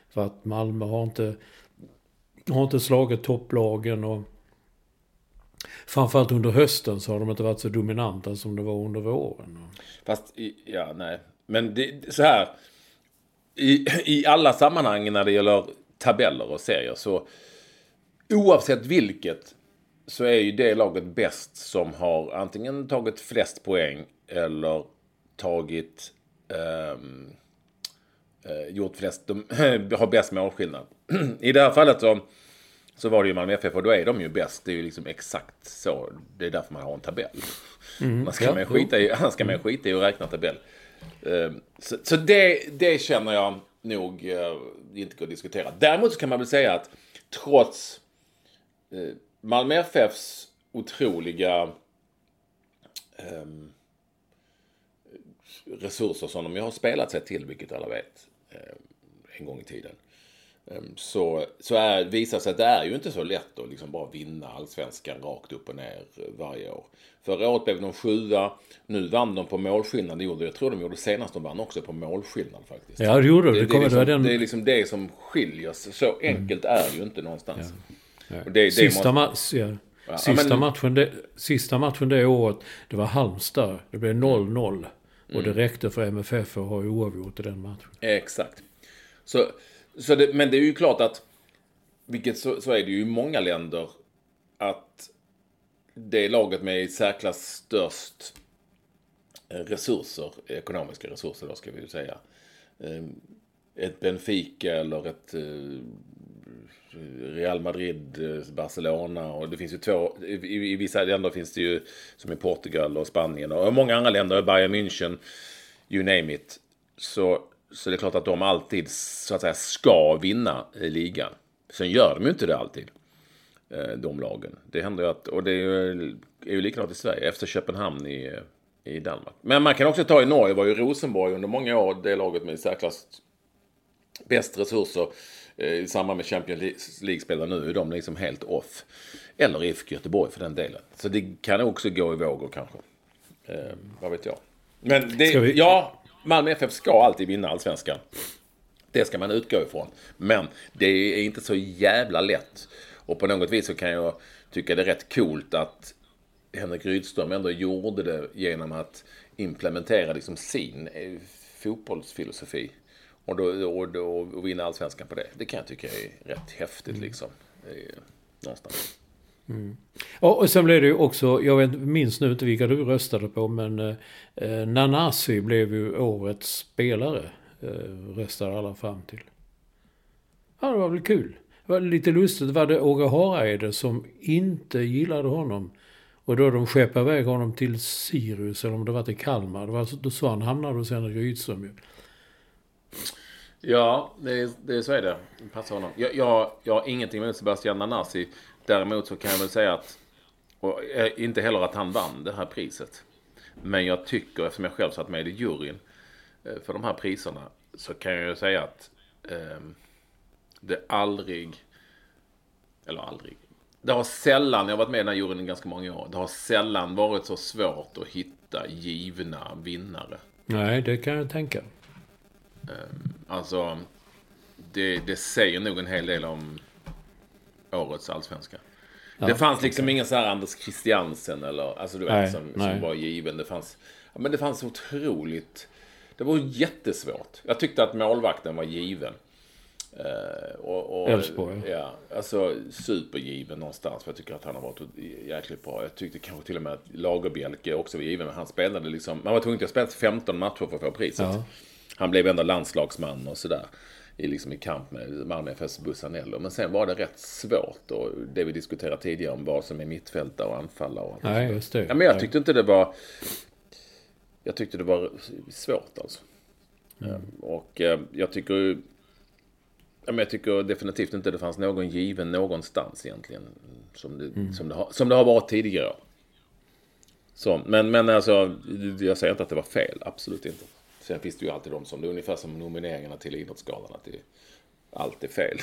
För att Malmö har inte, har inte slagit topplagen och framförallt under hösten så har de inte varit så dominanta som det var under våren. Fast, ja, nej. Men det, så här. I, I alla sammanhang när det gäller tabeller och serier så oavsett vilket så är ju det laget bäst som har antingen tagit flest poäng eller tagit um, gjort flest, de har bäst målskillnad. I det här fallet så, så var det ju Malmö FF och då är de ju bäst. Det är ju liksom exakt så. Det är därför man har en tabell. Man ska ja, man skita i, annars ska man skita i att räkna tabell. Eh, Så, så det, det känner jag nog eh, inte går att diskutera. Däremot så kan man väl säga att trots eh, Malmö FFs otroliga ehm, resurser som de ju har spelat sig till, vilket alla vet, eh, en gång i tiden. Ehm, så, så är, visar sig att det är ju inte så lätt att liksom bara vinna allsvenskan rakt upp och ner varje år. Förra året blev de sjua, nu vann de på målskillnad. Det gjorde, jag tror de gjorde senast de vann också på målskillnad faktiskt. Ja, det gjorde de. Det, Det, det, kommer, liksom, den... det är liksom det som skiljer. Så enkelt är det ju inte någonstans. Ja. Och det, det sista, måste- match, ja. Ja, sista, men- matchen det, sista matchen det året, det var Halmstad. Det blev 0-0. Och Mm. det räckte för MFF att ha oavgjort i den matchen. Exakt. Så, så det, men det är ju klart att, vilket så, så är det ju i många länder, att det laget med i särklass störst eh, resurser, ekonomiska resurser då ska vi ju säga. Ehm, ett Benfica eller ett eh, Real Madrid, eh, Barcelona och det finns ju två, i, i vissa länder finns det ju som i Portugal och Spanien och många andra länder, Bayern München, you name it. Så, så det är klart att de alltid så att säga ska vinna i ligan. Sen gör de ju inte det alltid, eh, de lagen. Det händer ju att, och det är ju, är ju likadant i Sverige, efter Köpenhamn i, i Danmark. Men man kan också ta i Norge, var ju Rosenborg under många år det laget med i särklass bäst resurser eh, i samband med Champions League-spelare nu är de liksom helt off. Eller IFK Göteborg för den delen. Så det kan också gå i vågor kanske. Eh, vad vet jag. Men det, vi- ja, Malmö FF ska alltid vinna allsvenskan. Det ska man utgå ifrån. Men det är inte så jävla lätt. Och på något vis så kan jag tycka det är rätt coolt att Henrik Rydström ändå gjorde det genom att implementera liksom sin eh, fotbollsfilosofi. Och, då, och, då, och vinna allsvenskan på det. Det kan jag tycka är rätt häftigt liksom. Eh, Någonstans. Mm. och sen blev det ju också, jag vet, minns nu inte vilka du röstade på, men eh, eh Nanasi blev ju årets spelare. Eh, röstade alla fram till. Ja, det var väl kul. Det var lite lustigt var det Åge Hareide som inte gillade honom. Och då de skeppade iväg honom till Sirius, eller om det var till Kalmar. Det var, så- då sa han hamnade hos Henrik Rydström ju. Ja, det är, det är så är det. Det passar honom. Jag, jag, jag har ingenting emot Sebastian Nanasi. Däremot så kan jag väl säga att, och eh, inte heller att han vann det här priset. Men jag tycker, eftersom jag själv satt med i juryn eh, för de här priserna, så kan jag ju säga att eh, det aldrig, eller aldrig, det har sällan, jag har varit med i den här juryn i ganska många år, det har sällan varit så svårt att hitta givna vinnare. Nej, det kan jag tänka. Alltså, det, det säger nog en hel del om årets allsvenska. det fanns liksom ingen så här Anders Christiansen eller, alltså du vet, Nej, som, nej. som var given. Det fanns, ja, men det fanns otroligt, det var jättesvårt. Jag tyckte att målvakten var given. Eh, Elfsborg. Ja, alltså supergiven någonstans. För jag tycker att han har varit jäkligt bra. Jag tyckte kanske till och med att Lagerbjälke också var given. Men han spelade liksom, man var tvungen att spela 15 matcher för att få priset. Ja. Han blev ändå landslagsman och sådär. I, liksom i kamp med Malmö FFs Bussanello. Men sen var det rätt svårt. Och det vi diskuterade tidigare om vad som är mittfältare och anfallare. Och Nej, just det. Ja, men jag tyckte inte det var... Jag tyckte det var svårt alltså. Mm. Eh, Och eh, jag tycker. Ja, men jag tycker definitivt inte det fanns någon given någonstans egentligen. Som det, Mm. som det, har, som det har varit tidigare. Så, men, men alltså, jag säger inte att det var fel. Absolut inte. Sen finns det ju alltid de som, det är ungefär som nomineringarna till Idrottsgalan. Att det är alltid fel.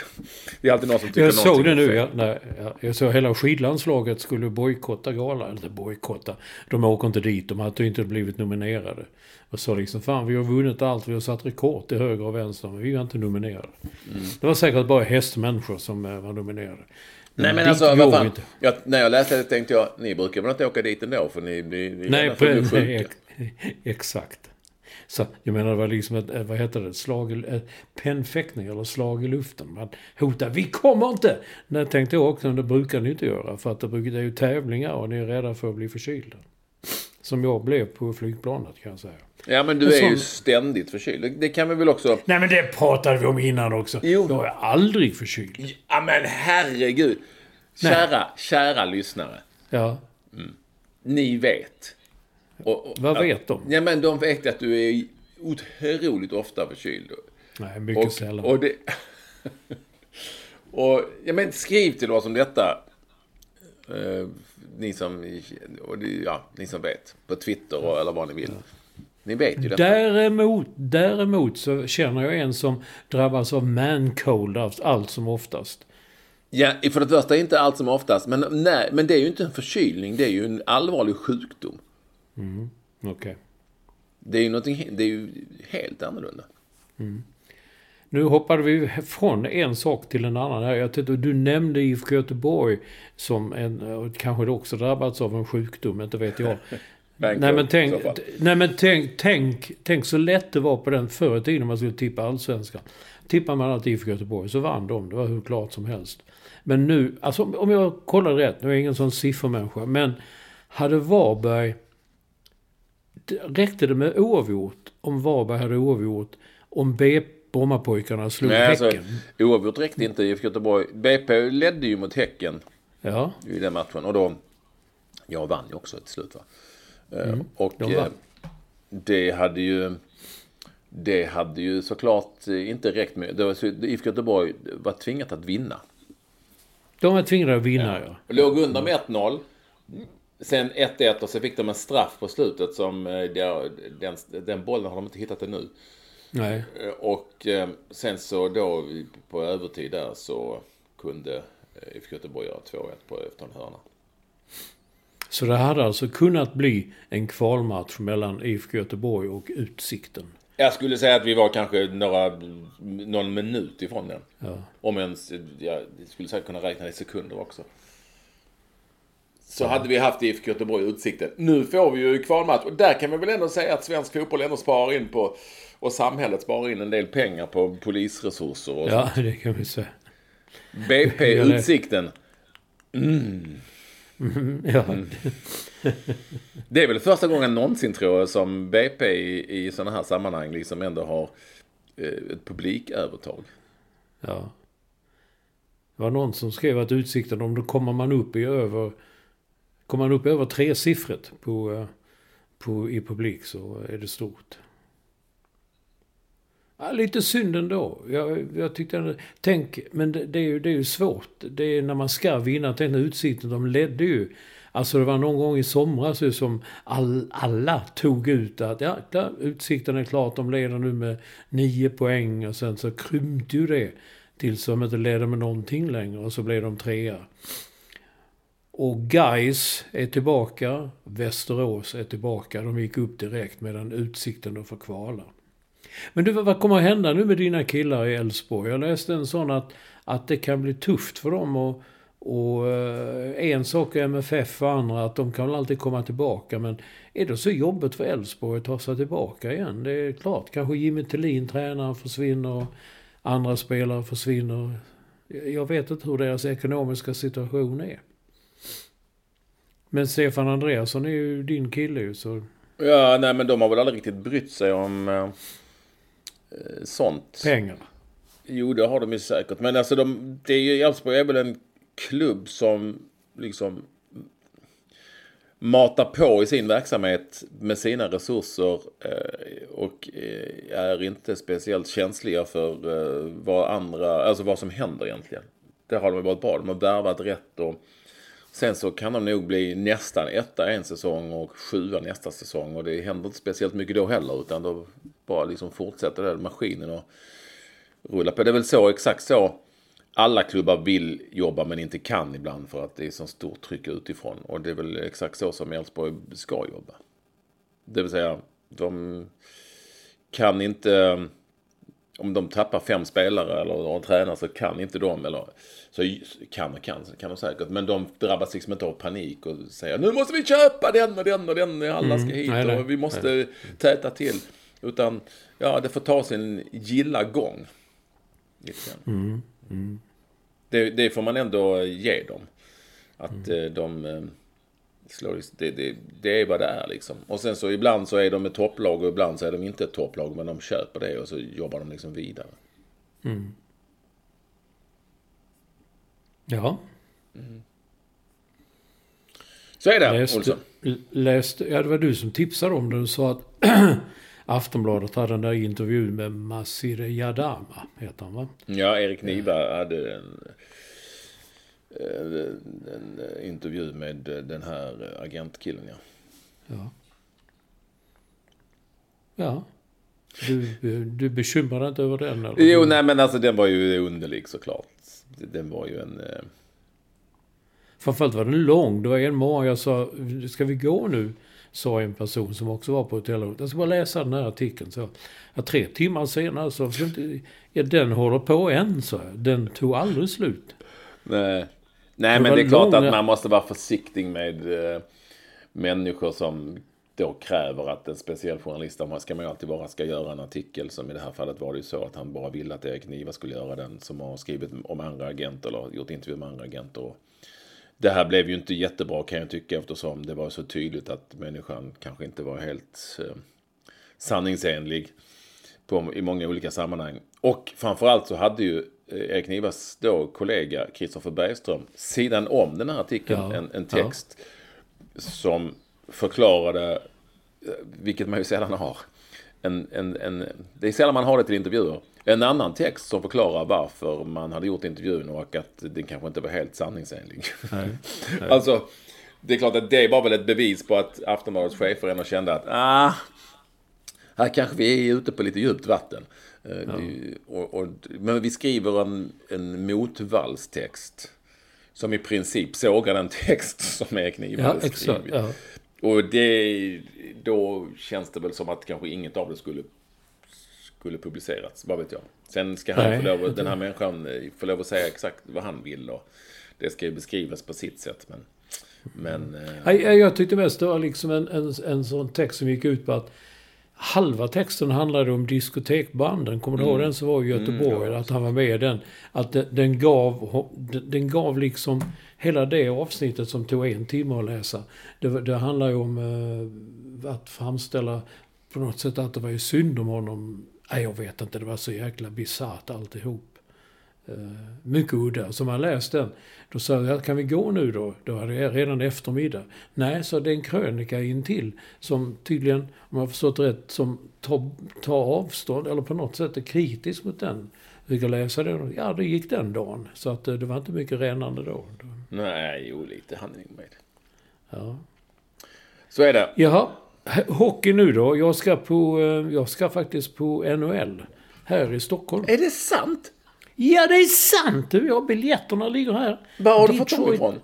Det är alltid någon som tycker Jag såg det är nu. Jag, nej, jag, jag såg hela skidlandslaget skulle bojkotta galan. Eller bojkotta. De åker inte dit. De hade inte blivit nominerade. Och sa liksom, fan vi har vunnit allt. Vi har satt rekord till höger och vänster. Men vi är inte nominerade. Mm. Det var säkert bara hästmänniskor som eh, var nominerade. Nej men alltså, vad fan. Jag, när jag läste det tänkte jag, ni brukar väl inte åka dit ändå för ni, ni Nej, är bli nej, ex- exakt. Så, jag menar det var liksom ett, vad heter det, slag ett pennfäktning eller slag i luften. Man hotar, vi kommer inte! Det tänkte jag också, men det brukar ni inte göra. För att det, brukar, det är ju tävlingar och ni är rädda för att bli förkylda. Som jag blev på flygplanet kan jag säga. Ja men du En är ju sån- ständigt förkyld. Det, kan vi väl också... Nej men det pratade vi om innan också. Jo. Jag är aldrig förkyld. Ja men herregud! Kära, kära lyssnare. Ja, Ni vet. Och, och, Vad vet de? Ja men de vet att du är otroligt ofta förkyld. nej mycket Och, sällan. och det... och, ja men skriv till oss om detta. Eh, ni som, och det, ja, ni som vet. På Twitter och, eller vad ni vill. Ni vet ju detta. Däremot, däremot så känner jag en som drabbas av mancold allt som oftast. Ja, för det första inte allt som oftast. Men, nej, men det är ju inte en förkylning. Det är ju en allvarlig sjukdom. Okej. Det är ju, någonting, det är ju helt annorlunda. Nu hoppade vi från en sak till en annan. här. Jag tänkte, du nämnde IFK Göteborg som en, kanske också drabbats av en sjukdom, inte vet jag. Nej men, tänk, nej men tänk, tänk, tänk så lätt det var på den förr i tiden man skulle tippa allsvenskan. Tippar man alltid IFK Göteborg så vann de. Det var hur klart som helst. Men nu, alltså om- om jag kollar rätt, nu är jag ingen sån siffermänniska, men hade Varberg... Räckte det med oavgjort om Varberg hade oavgjort om Brommapojkarna slog Nej, alltså, Häcken? oavgjort räckte inte IFK Göteborg. BP ledde ju mot Häcken Ja, i den matchen. Och då... Jag vann ju också till slut va. Eh, och de eh, det hade ju... Det hade ju såklart eh, inte räckt med... Det var, IFK Göteborg var tvingat att vinna. de är tvingade att vinna ja. Och låg under med 1-0. Sen 1-1 och så fick de en straff på slutet som... eh, Den, den bollen har de inte hittat ännu. Nej. Eh, Och eh, sen så då på övertid där så kunde IFK Göteborg göra 2-1 på efter en hörna. Så det hade alltså kunnat bli en kvalmatch mellan IFK Göteborg och Utsikten. Jag skulle säga att vi var kanske några, någon minut ifrån den. Ja. Om ens, jag skulle säkert kunna räkna i sekunder också. Så hade vi haft IFK Göteborg i utsikten. Nu får vi ju kvalmatch och där kan man väl ändå säga att svensk fotboll ändå sparar in på och samhället sparar in en del pengar på polisresurser och Ja, det kan vi säga. BP Ja, det- Utsikten. Ja, Det är väl första gången någonsin tror jag som BP i, i sådana här sammanhang liksom ändå har eh, ett publikövertag. ja. Det var någon som skrev att Utsikten, om då kommer man upp i över... Kommer man upp över tresiffrigt på, eh, på, i publik så är det stort. Ja, lite synd ändå. Jag, jag tyckte Tänk, men det, det, är ju, det är ju svårt. Det är när man ska vinna. Tänk när Utsikten, de ledde ju. Alltså det var någon gång i somras ju som all, alla tog ut att ja, där, Utsikten är klart, de leder nu med nio poäng och sen så krympte ju det tills de inte ledde med någonting längre och så blev de trea. Och Guys är tillbaka, Västerås är tillbaka, de gick upp direkt medan Utsikten då får kvala. Men du, vad kommer att hända nu med dina killar i Elfsborg? Jag läste en sån att, att det kan bli tufft för dem och, och eh, en sak är MFF och andra att de kan väl alltid komma tillbaka. Men är det så jobbigt för Elfsborg att ta sig tillbaka igen? Det är klart, kanske Jimmy Tillin, tränaren, försvinner och andra spelare försvinner. Jag vet inte hur deras ekonomiska situation är. Men Stefan Andreasson är ju din kille ju så... Ja, nej men de har väl aldrig riktigt brytt sig om eh, eh, sånt. Pengar. Jo, det har de ju säkert. Men alltså, de, det är ju, Elfsborg är väl en klubb som liksom matar på i sin verksamhet med sina resurser eh, och eh, är inte speciellt känsliga för eh, vad andra, alltså vad som händer egentligen. Där har de varit bra. De har värvat rätt och sen så kan de nog bli nästan etta en säsong och sjua nästa säsong och det händer inte speciellt mycket då heller utan då bara liksom fortsätter den maskinen och rulla på. Det är väl så, exakt så alla klubbar vill jobba men inte kan ibland för att det är så stort tryck utifrån. Och det är väl exakt så som Elfsborg ska jobba. Det vill säga, de kan inte... Om de tappar fem spelare eller en tränare så kan inte de, eller så kan och kan, kan de säkert, men de drabbas liksom inte av panik och säger nu måste vi köpa den och den och den, alla ska hit nej, nej, och vi måste täta till. Utan, ja, det får ta sin gilla gång. Lite grann. Det, det får man ändå ge dem. Att eh, de i- det, det, det är vad det är liksom. Och sen så ibland så är de ett topplag och ibland så är de inte ett topplag. Men de köper det och så jobbar de liksom vidare. Ja. Så är det, Läste, Olsson. läste, ja, det var du som tipsade om det. Du sa att Aftonbladet hade den där intervjun med Masire Yadama, heter han va? Ja, Erik Niva hade en, en eh, intervju med eh, den här eh, agentkillen ja. Ja. Ja. Du, du bekymrar dig inte över den? Eller? Jo, nej men alltså den var ju underlig såklart. Den var ju en... Eh... Framförallt var den lång. Det var en morgon jag sa, ska vi gå nu? Sa en person som också var på hotellrummet. Jag ska bara läsa den här artikeln. Så, ja, tre timmar senare så, ja, den håller på än, så Den tog aldrig slut. Nej, nej men det är klart att man måste vara försiktig med eh, människor som då kräver att en speciell journalist, ska man ju alltid vara, ska göra en artikel. Som i det här fallet var det ju så att han bara ville att Erik Niva skulle göra den som har skrivit om andra agenter eller gjort intervjuer med andra agenter. Det här blev ju inte jättebra kan jag tycka eftersom det var så tydligt att människan kanske inte var helt eh, sanningsenlig på, i många olika sammanhang. Och framförallt så hade ju Erik Nivas då kollega Kristoffer Bergström sidan om den här artikeln ja, en, en, text ja. som förklarade, eh, vilket man ju sällan har, en, en, en, det är sällan man har det till intervjuer. En annan text som förklarar varför man hade gjort intervjun och att den kanske inte var helt sanningsenlig. Nej, nej. alltså, det är klart att det var väl ett bevis på att Aftonbladets chefer ändå kände att ah, här kanske vi är ute på lite djupt vatten. Eh, ja. Och, och, men vi skriver en, en motvallstext. Som i princip sågar den text som Erik Niva ja, exakt, ja. Och det, då känns det väl som att kanske inget av det skulle, skulle publicerats. Vad vet jag. Sen ska han få lov, den här människan eh, få lov att säga exakt vad han vill. Och det ska ju beskrivas på sitt sätt. Men, men, eh... jag, jag tyckte mest det var liksom en, en, en sån text som gick ut på att Halva texten handlade om diskotekbanden. Kommer du mm. ihåg den som var i Göteborg? Mm. Att han var med i den. Att den, den, gav, den gav liksom hela det avsnittet som tog en timme att läsa. Det, det handlar ju om eh, att framställa på något sätt att det var ju synd om honom. Nej, jag vet inte. Det var så jäkla bisarrt alltihop. Eh, mycket udda. Så man läst den. Då sa jag, kan vi gå nu då? Då var det redan eftermiddag. Nej, så det är en krönika in till som tydligen, om jag förstått rätt, som tar, tar avstånd eller på något sätt är kritisk mot den. Fick jag läsa det? Ja, det gick den dagen. Så att eh, det var inte mycket rännande då. Nej, jo, lite handling med. Ja. Så är det. Jaha. Hockey nu då. Jag ska på, eh, jag ska faktiskt på NHL. Här i Stockholm. Är det sant? Ja, det är sant du. Ja, biljetterna ligger här. Var har du fått dem ifrån?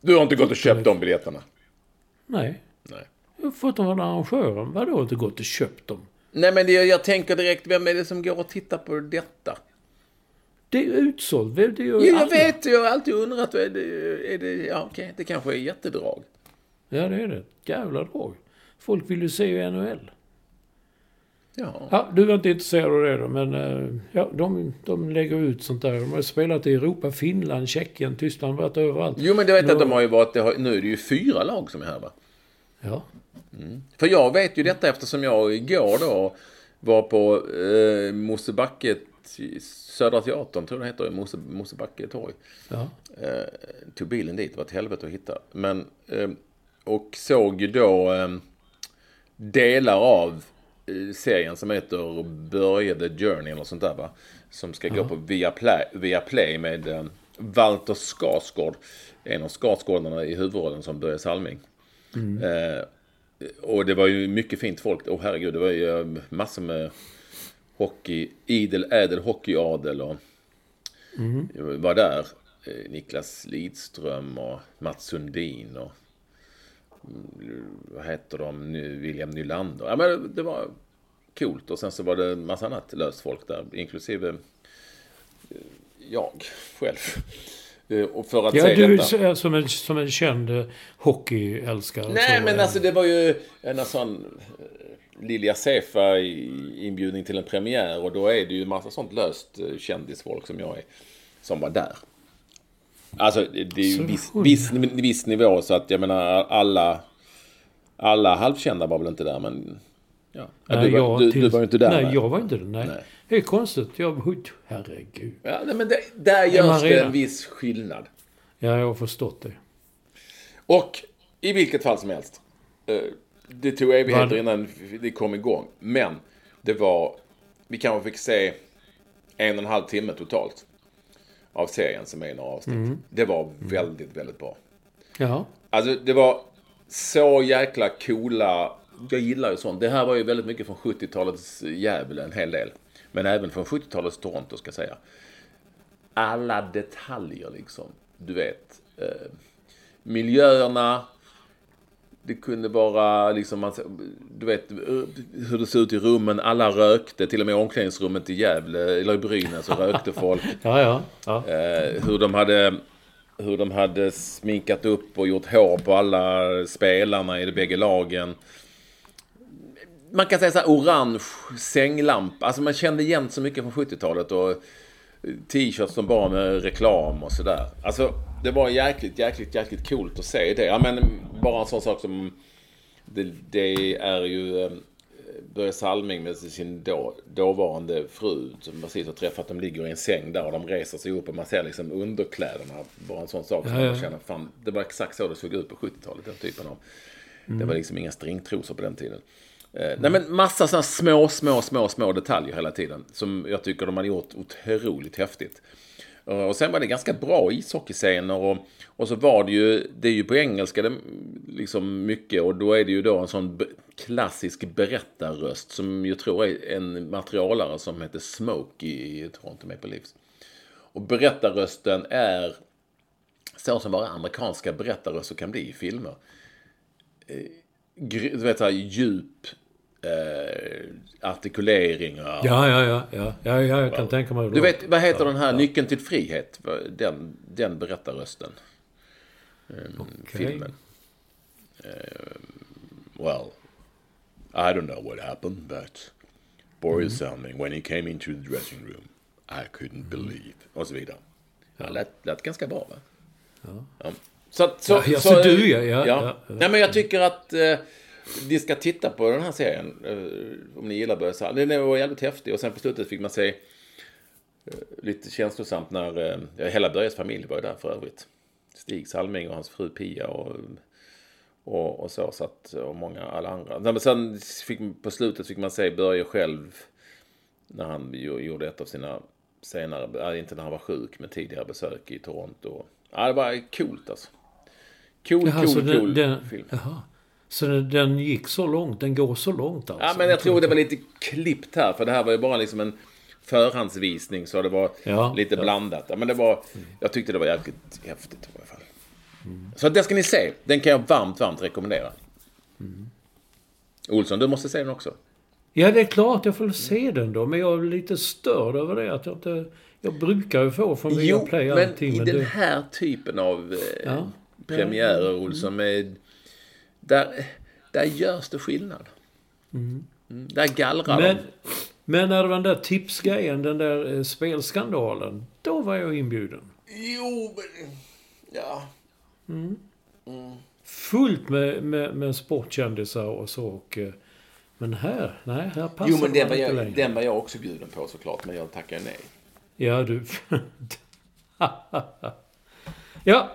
Du har inte gått och köpt de biljetterna? Nej. Nej. Jag har fått dem av arrangören. Vadå inte gått och köpt dem? Nej, men det, jag tänker direkt, vem är det som går och tittar på detta? Det är utsålt. Det gör jo, jag alla. vet. Jag har alltid undrat. Är det, är det, ja, okej, det kanske är jättedrag. Ja, det är det. Jävla drag. Folk vill ju se NHL. Ja. ja. Du var inte intresserad av det då, men eh, ja, de, de lägger ut sånt där. De har spelat i Europa, Finland, Tjeckien, Tyskland, varit överallt. Jo, men du vet att de har ju varit, har, nu är det ju fyra lag som är här va? Ja. Mm. För jag vet ju detta eftersom jag igår då var på eh, Mosebacke, Södra Teatern tror jag det heter, Mose, Mosebacke torg. Ja. Eh, tog bilen dit, det var ett helvete att hitta. Men, eh, och såg ju då eh, delar av serien som heter Börje the Journey eller sånt där va. Som ska ja. gå på Viaplay, Viaplay med eh, Walter Skarsgård. En av Skarsgårdarna i huvudrollen som Börje Salming. Mm. Eh, och det var ju mycket fint folk. Åh oh, herregud, det var ju eh, massor med hockey, idel, ädel hockeyadel och mm. var där. Eh, Niklas Lidström och Mats Sundin och vad heter de nu, William Nylander. Ja, men det var coolt och sen så var det en massa annat löst folk där, inklusive eh, jag själv. Eh, och för att ja, säga du detta. är som en, som en känd hockeyälskare. Nej, men alltså det var ju en sån Lilja Sefa inbjudning till en premiär och då är det ju en massa sånt löst kändisfolk som jag är, som var där. Alltså det är ju viss, viss, viss nivå så att jag menar alla alla halvkända var väl inte där men ja. Nej, du, var, du, till, du var inte där. Nej, jag var inte där. Nej. nej. Det är konstigt. Jag, herregud. Ja, nej, men det, där görs det en viss skillnad. Ja, jag har förstått det. Och i vilket fall som helst. Eh, det tog evigheter innan det kom igång. Men det var, vi kanske fick se en och en halv timme totalt av serien som är i några avsnitt. Mm. Det var väldigt, väldigt bra. Ja. Alltså det var så jäkla coola jag gillar ju sånt. Det här var ju väldigt mycket från 70-talets Gävle, en hel del. Men även från 70-talets Toronto, ska jag säga. Alla detaljer liksom. Du vet. Eh, miljöerna. Det kunde vara liksom, du vet hur det såg ut i rummen. Alla rökte, till och med i omklädningsrummet i Gävle, eller i Brynäs, så rökte folk. Ja, ja. ja. Eh, hur de hade hur de hade sminkat upp och gjort hår på alla spelarna i de bägge lagen. Man kan säga så här orange sänglampa. Alltså man kände igen så mycket från 70-talet och t-shirts som bara med reklam och sådär. Alltså det var jäkligt, jäkligt, jäkligt coolt att se det. Ja men bara en sån sak som det, det är ju eh, Börje Salming med sin då, dåvarande fru som precis har träffat. De ligger i en säng där och de reser sig upp och man ser liksom underkläderna. Bara en sån sak som ja, ja. man känner, fan, det var exakt så det såg ut på 70-talet. Den typen av. Mm. Det var liksom inga stringtrosor på den tiden. Mm. Nej men massa sådana små, små, små, små detaljer hela tiden. Som jag tycker de hade gjort otroligt häftigt. Och sen var det ganska bra ishockeyscener och, och så var det ju, det är ju på engelska det, liksom mycket och då är det ju då en sån klassisk berättarröst som jag tror är en materialare som heter Smoke i Toronto Maple Leafs. Och berättarrösten är så som bara amerikanska berättarröster kan bli i filmer. Eh, du vet såhär djup eh, artikuleringar. Ja, ja, ja, ja, ja, ja jag kan tänka mig. Du vet, vad heter ja, den här ja. Nyckeln till frihet? Den, den berättarrösten. Um, okay. Filmen. Uh, well, I don't know what happened, but Boris mm. Salming, when he came into the dressing room, I couldn't believe. Och så vidare. Ja. Lät, lät ganska bra, va? Ja. ja. Så, så, ja, ja, så, så du ja. ja, ja. ja. Nej, men jag tycker att eh, vi ska titta på den här serien. Eh, om ni gillar Börje Salming. Den var jävligt häftig. Och sen på slutet fick man se eh, lite känslosamt när eh, hela Börjes familj var där för övrigt. Stig Salming och hans fru Pia och, och, och så. så att, och många alla andra. Men sen fick, på slutet fick man se Börje själv när han gjorde ett av sina senare, inte när han var sjuk, men tidigare besök i Toronto. Ja, det var coolt alltså. Cool, jaha, cool, cool den, film. Jaha. Så den, gick så långt? Den går så långt alltså? Ja, men jag tror det var lite klippt här. För det här var ju bara liksom en förhandsvisning. Så det var ja, lite ja. blandat. Men det var, jag tyckte det var jävligt häftigt i alla fall. Mm. Så det ska ni se. Den kan jag varmt, varmt rekommendera. Mm. Olsson, du måste se den också. Ja, det är klart jag får se den då. Men jag är lite störd över det. Att jag inte... Jag brukar ju få från Viaplay allting. Jo, men i den här typen av eh, ja. premiärer, Olsson, med där, där görs det skillnad. Mm. Mm, där gallrar men, de. Men när det var den där tipsgrejen, den där eh, spelskandalen. Då var jag inbjuden. Jo, men... Ja. Mm. Mm. Fullt med, med, med sportkändisar och så. Och, eh, men här, nej, här passar Jo, men den var, jag, den var jag också bjuden på såklart. Men jag tackar nej. Ja, du... ja,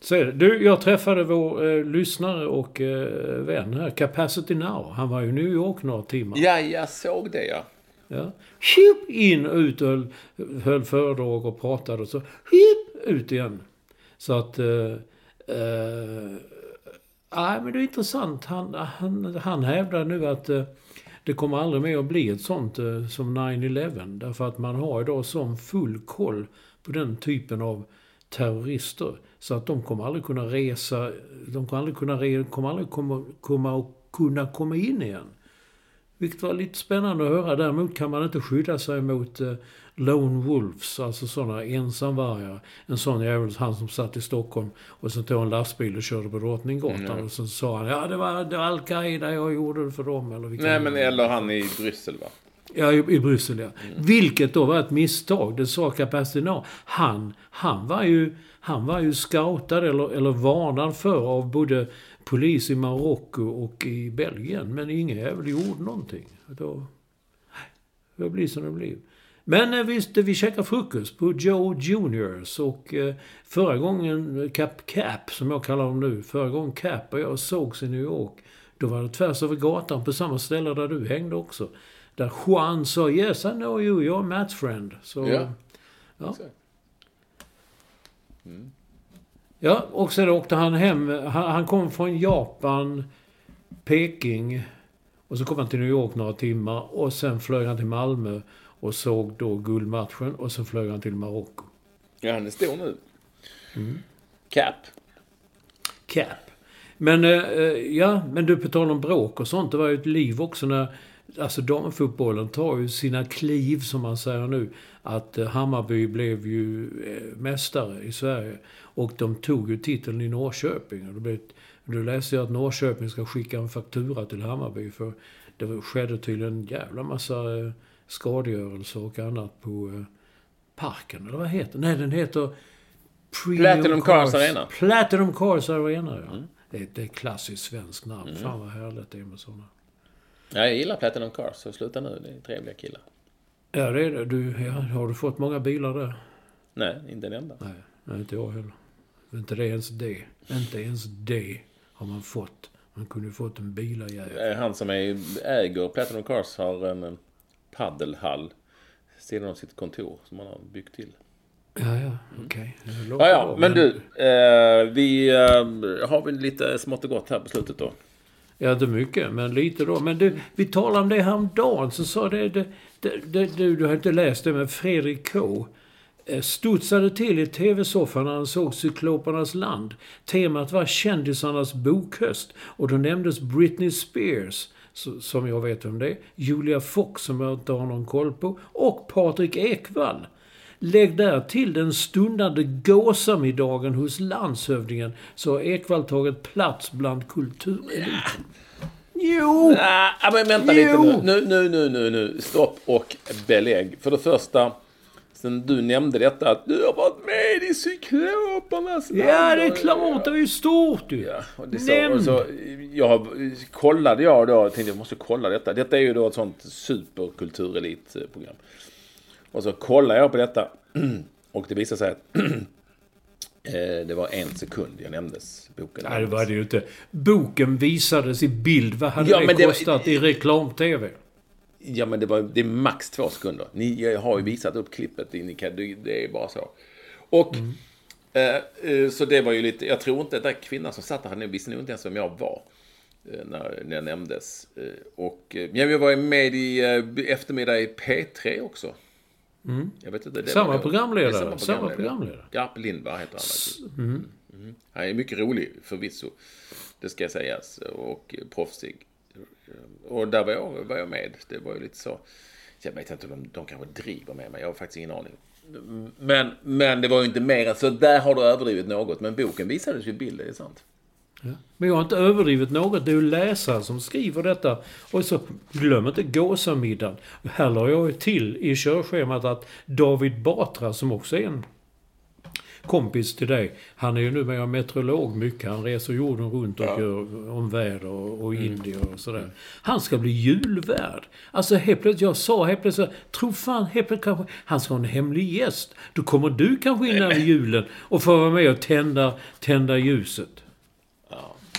så är det. Du, jag träffade vår eh, lyssnare och eh, vän här, Capacity Now. Han var i New York några timmar. Ja, jag såg det ja. Ja. Hip, in, ut och höll, höll föredrag och pratade och så hip, ut igen. Så att... Eh, eh, nej, men det är intressant. Han, han, han hävdar nu att eh, det kommer aldrig mer att bli ett sånt eh, som 9-11. Därför att man har idag sån full koll på den typen av terrorister. Så att de kommer aldrig kunna resa, de kommer aldrig kunna, kommer aldrig komma, komma, kunna komma in igen. Vilket var lite spännande att höra. Däremot kan man inte skydda sig mot eh, Lone Wolves, alltså sådana ensamvargar. En sån jävel, han som satt i Stockholm och så tog en lastbil och körde på Drottninggatan. Mm. Och så sa han, ja det var, det var Al-Qaida jag gjorde det för dem. Eller Nej men eller han i Bryssel va? Ja, i, i Bryssel ja. Mm. Vilket då var ett misstag. Det sa Capacitino. Han, han var ju, han var ju scoutad eller, eller varnad för av både polis i Marocko och i Belgien. Men ingen jävel gjorde någonting. Då, det blir som det blir. Men eh, visst, vi käkar frukost på Joe Juniors och eh, förra gången Cap Cap, som jag kallar dem nu, förra gången Cap och jag sågs i New York, då var det tvärs över gatan på samma ställe där du hängde också. Där Juan sa Yes I know you, you're Matt's friend. Så, ja. Ja. Mm. ja, och sen åkte han hem. Han, han, kom från Japan Peking. Och så kom han till New York några timmar. Och sen flög han till Malmö och såg då guldmatchen. Och sen flög han till Marocko. Ja, han är stor nu. Mm. Cap. Cap. Men, eh, eh, ja, men du, på tal om bråk och sånt. Det var ju ett liv också när... Alltså damfotbollen tar ju sina kliv, som man säger nu. Att eh, Hammarby blev ju eh, mästare i Sverige. Och de tog ju titeln i Norrköping. Och det blev, nu läste jag att Norrköping ska skicka en faktura till Hammarby. För det skedde tydligen en jävla massa eh, skadegörelse och annat på Parken. Eller vad heter? Nej, den heter... Premium Platinum Cars Arena. Platinum Cars Arena, ja. Det, är, det är ett klassiskt svenskt namn. Fan vad härligt det är med sådana. Ja, jag gillar Platinum Cars, så sluta nu. Det är trevliga killar. Ja, det är det. Du, ja, har du fått många bilar där? Nej, inte en enda. Nej, nej, inte jag heller. Inte det ens det. Inte ens det har man fått. Man kunde ju fått en bilarjävel. Han som är, äger Platinum Cars har en eh, paddelhall sidan av sitt kontor som han har byggt till. Ja, ja, okej. Det låter Ja, ja, men du. Eh, vi eh, har väl lite smått och gott här på slutet då. Ja, inte mycket, men lite då. Men du, vi talade om det häromdagen. Så sa det, det, det, det du, du har inte läst det, men Fredrik K. Eh, studsade till i tv-soffan när han såg Cyklopernas land. Temat var kändisarnas bokhöst. Och då nämndes Britney Spears, som jag vet om det är, Julia Fox, som jag inte har någon koll på, och Patrik Ekwall. Lägg där till den stundande gåsamiddagen hos landshövdingen så har Ekwall tagit plats bland kultureliten. Jo! Ah, men vänta lite Jo! nu. Nu, nu, nu, nu, nu. Stopp och belägg. För det första, sen du nämnde detta att du har varit med i Cyklopernas land. Ja, det är klart. Det är ju stort ju. Ja, och det så, och så, jag har- kollade jag då, tänkte jag måste kolla detta. Detta är ju då ett sånt superkulturelitprogram. Och så kollade jag på detta och det visade sig att eh, det var en sekund jag nämndes. Boken. Nej, det var det ju inte. Boken visades i bild. Vad hade Ja, det men det var- kostat i reklam-tv? Ja, men det, var, det är max två sekunder. Ni jag har ju visat upp klippet. Ni kan, det, är bara så. Och eh, eh, så det var ju lite, jag tror inte att den där kvinnan som satt där, visste nog inte ens vem jag var. När, när jag nämndes. Och ja, jag var ju med i eftermiddag i P3 också. Jag vet inte, det Samma programledare, det är samma programledare. Garp Lindberg heter han. Mm. Han är mycket rolig förvisso. Det ska sägas. Och proffsig. Och där var jag, var jag med. Det var ju lite så. Jag vet inte, de, de kanske driver med mig. Jag har faktiskt ingen aning. Men, men det var ju inte mer än så. Där har du överdrivit något. Men boken visades ju i bild, det är sant. Men jag har inte överdrivit något. Det är ju läsaren som skriver detta. Och så glöm inte gåsamiddagen. Här la jag ju till i körschemat att David Batra, som också är en kompis till dig. Han är ju numera meteorolog mycket. Han reser jorden runt och gör om väder och, och Indien och sådär. Han ska bli julvärd. Alltså helt plötsligt, jag sa helt plötsligt, tro fan, helt plötsligt kanske han ska ha en hemlig gäst. Då kommer du kanske in här i julen och får vara med och tända, tända ljuset.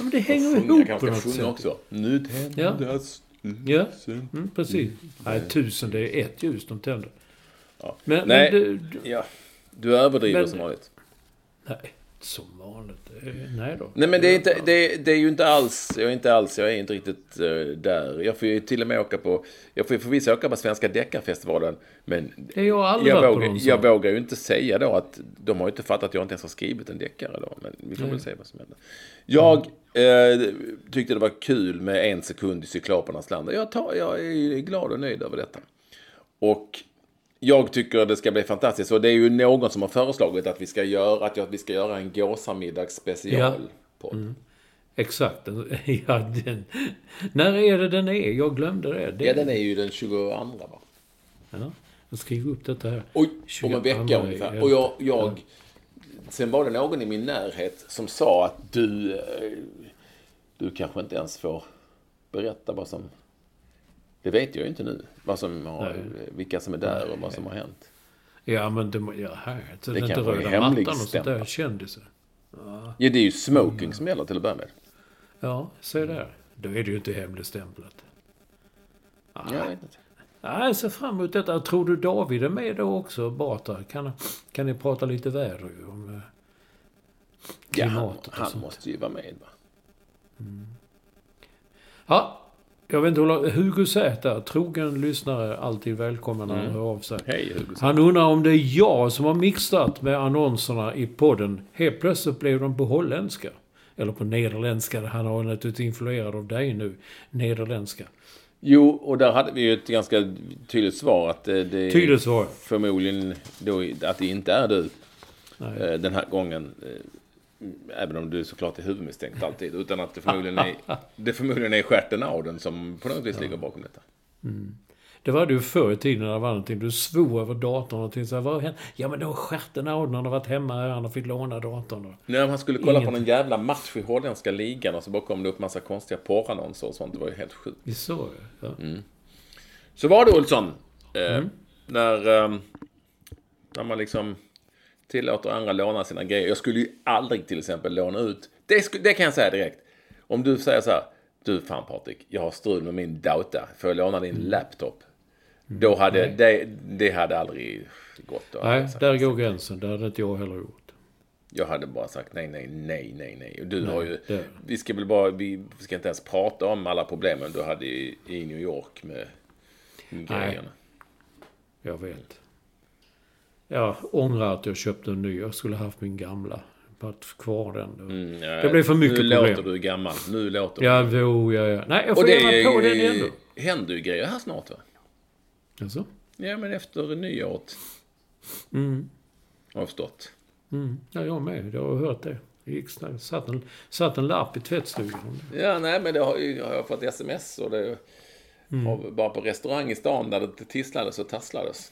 Ja, men det hänger Sjunga, ihop på kanske något sätt. också. Nu tändas Ja, mm, precis. Nej, tusen, det är ett ljus de tänder. Ja. Men, Nej, men du, du, ja. Du överdriver Men- som vanligt. nej, som vanligt. Eh, Nej då. Nej men det är, inte, det, det är ju inte alls, jag är inte alls, jag är inte riktigt eh, där. Jag får ju till och med åka på, jag får ju förvisso åka på Svenska Deckarfestivalen. Men Det har jag aldrig jag, vågar, jag vågar ju inte säga då att de har ju inte fattat att jag inte ens har skrivit en deckare då. Men vi får väl se vad som händer. Jag eh, tyckte det var kul med en sekund i Cyklopernas land. Jag, tar, jag är glad och nöjd över detta. Och jag tycker det ska bli fantastiskt. Och det är ju någon som har föreslagit att vi ska göra, att vi ska göra en gåsamiddags special. podd. Exakt. Ja, den. När är det den är? Jag glömde det. det Ja, den är ju den 22 va? ja, jag skriver upp detta här. Oj, om en 22 vecka ungefär. är- Och jag, jag... Sen var det någon i min närhet som sa att du... Du kanske inte ens får berätta vad som... Det vet jag ju inte nu. Vad som har, vilka som är där och vad som har hänt. Ja, men det, ja, här. Det är inte kanske är röda mattan och sånt där. hemligstämplat. Kändisar. Ja, det är ju smoking som gäller till att börja med. Ja, se där. Då är det ju inte hemligstämplat. Jag vet inte. Ja, jag ser fram emot detta. Tror du David är med då också, Batra? Kan, kan ni prata lite väder om eh, Ja, han, klimatet och han sånt? måste ju vara med va? Ja, jag vet inte hur långt- Hugo Z, trogen lyssnare, alltid välkommen när han hör av sig. Hej Hugo. Han undrar om det är jag som har mixat med annonserna i podden. Helt plötsligt blev de på holländska. Eller på nederländska. Han har naturligtvis influerad av dig nu. Nederländska. Jo, och där hade vi ju ett ganska tydligt svar att det, det Tydligt svar. förmodligen då att det inte är du Nej. eh, den här gången. Även om du såklart är huvudmisstänkt alltid. Utan att det förmodligen är, det förmodligen är stjärten Auden som på något vis ligger bakom detta. Det var du förr i tiden när det var någonting. Du svor över datorn och tänkte så här, vad hänt? Ja men då har stjärten Auden han har varit hemma här. Han fått låna datorn. När man skulle kolla på Inget. någon jävla match i holländska ligan och så bara kom det upp massa konstiga porrannonser och sånt. Det var ju helt sjukt. Vi såg. Ja. Så var det Olsson. Eh, Mm. när, eh, när man liksom tillåter andra låna sina grejer. Jag skulle ju aldrig till exempel låna ut. Det, sku, det kan jag säga direkt. Om du säger så här. Du fan Patrik, jag har strul med min data. Får jag låna Mm. din laptop? Då hade det, det hade aldrig gått. Då Nej, där går gränsen. Det hade inte jag heller gjort. Jag hade bara sagt nej, nej, nej, nej, nej. Och du har ju... det- Vi ska väl bara... Vi ska inte ens prata om alla problemen du hade i, i New York med grejerna. Jag vet. Jag ångrar att jag köpte en ny. Jag skulle haft min gamla. Varit kvar den. Mm, ja, Det blev för mycket nu problem. låter du gammal. Nu låter Ja, du... jo, ja, ja. Nej, jag får det gärna på den ändå. händer ju grejer här snart va? Alltså? Ja, men efter nyåret. Mm. Har jag förstått. Mm. Ja, jag med. Jag har hört det. Det gick snabbt. Satt en, satt en lapp i tvättstugan. det. Ja, nej, men det har, ju- har jag fått sms och det... Mm. Bara på restaurang i stan där det tisslades och tasslades.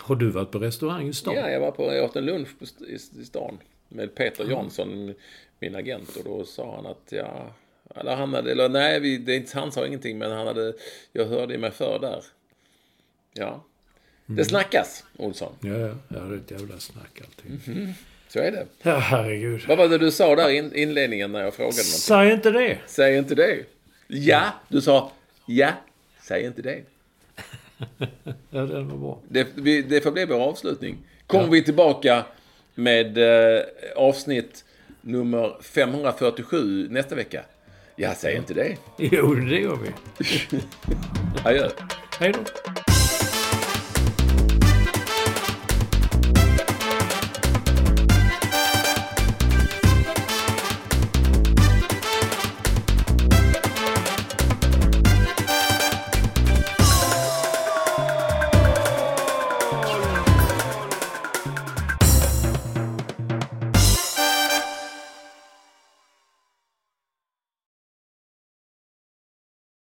Har du varit på restaurang i stan? Ja, jag var på, jag åt en lunch i, i stan med Peter Jansson, min agent. Och då sa han att ja, eller han hade, eller nej, vi, det, är inte- han sa ingenting, men han hade, jag hörde mig för där. Ja. Det snackas, Olsson. Ja, ja. det är ett jävla snack allting. Så är det. Ja, herregud. Vad var det du sa där i inledningen när jag frågade någonting? Säg inte det! Säg inte det. Ja, du sa ja, säg inte det. Ja, det var bra. Det, vi, det får bli vår avslutning. Kommer vi tillbaka med eh, avsnitt nummer 547 nästa vecka? Ja, säg inte det. Jo, det gör vi. Adjö. Hej då.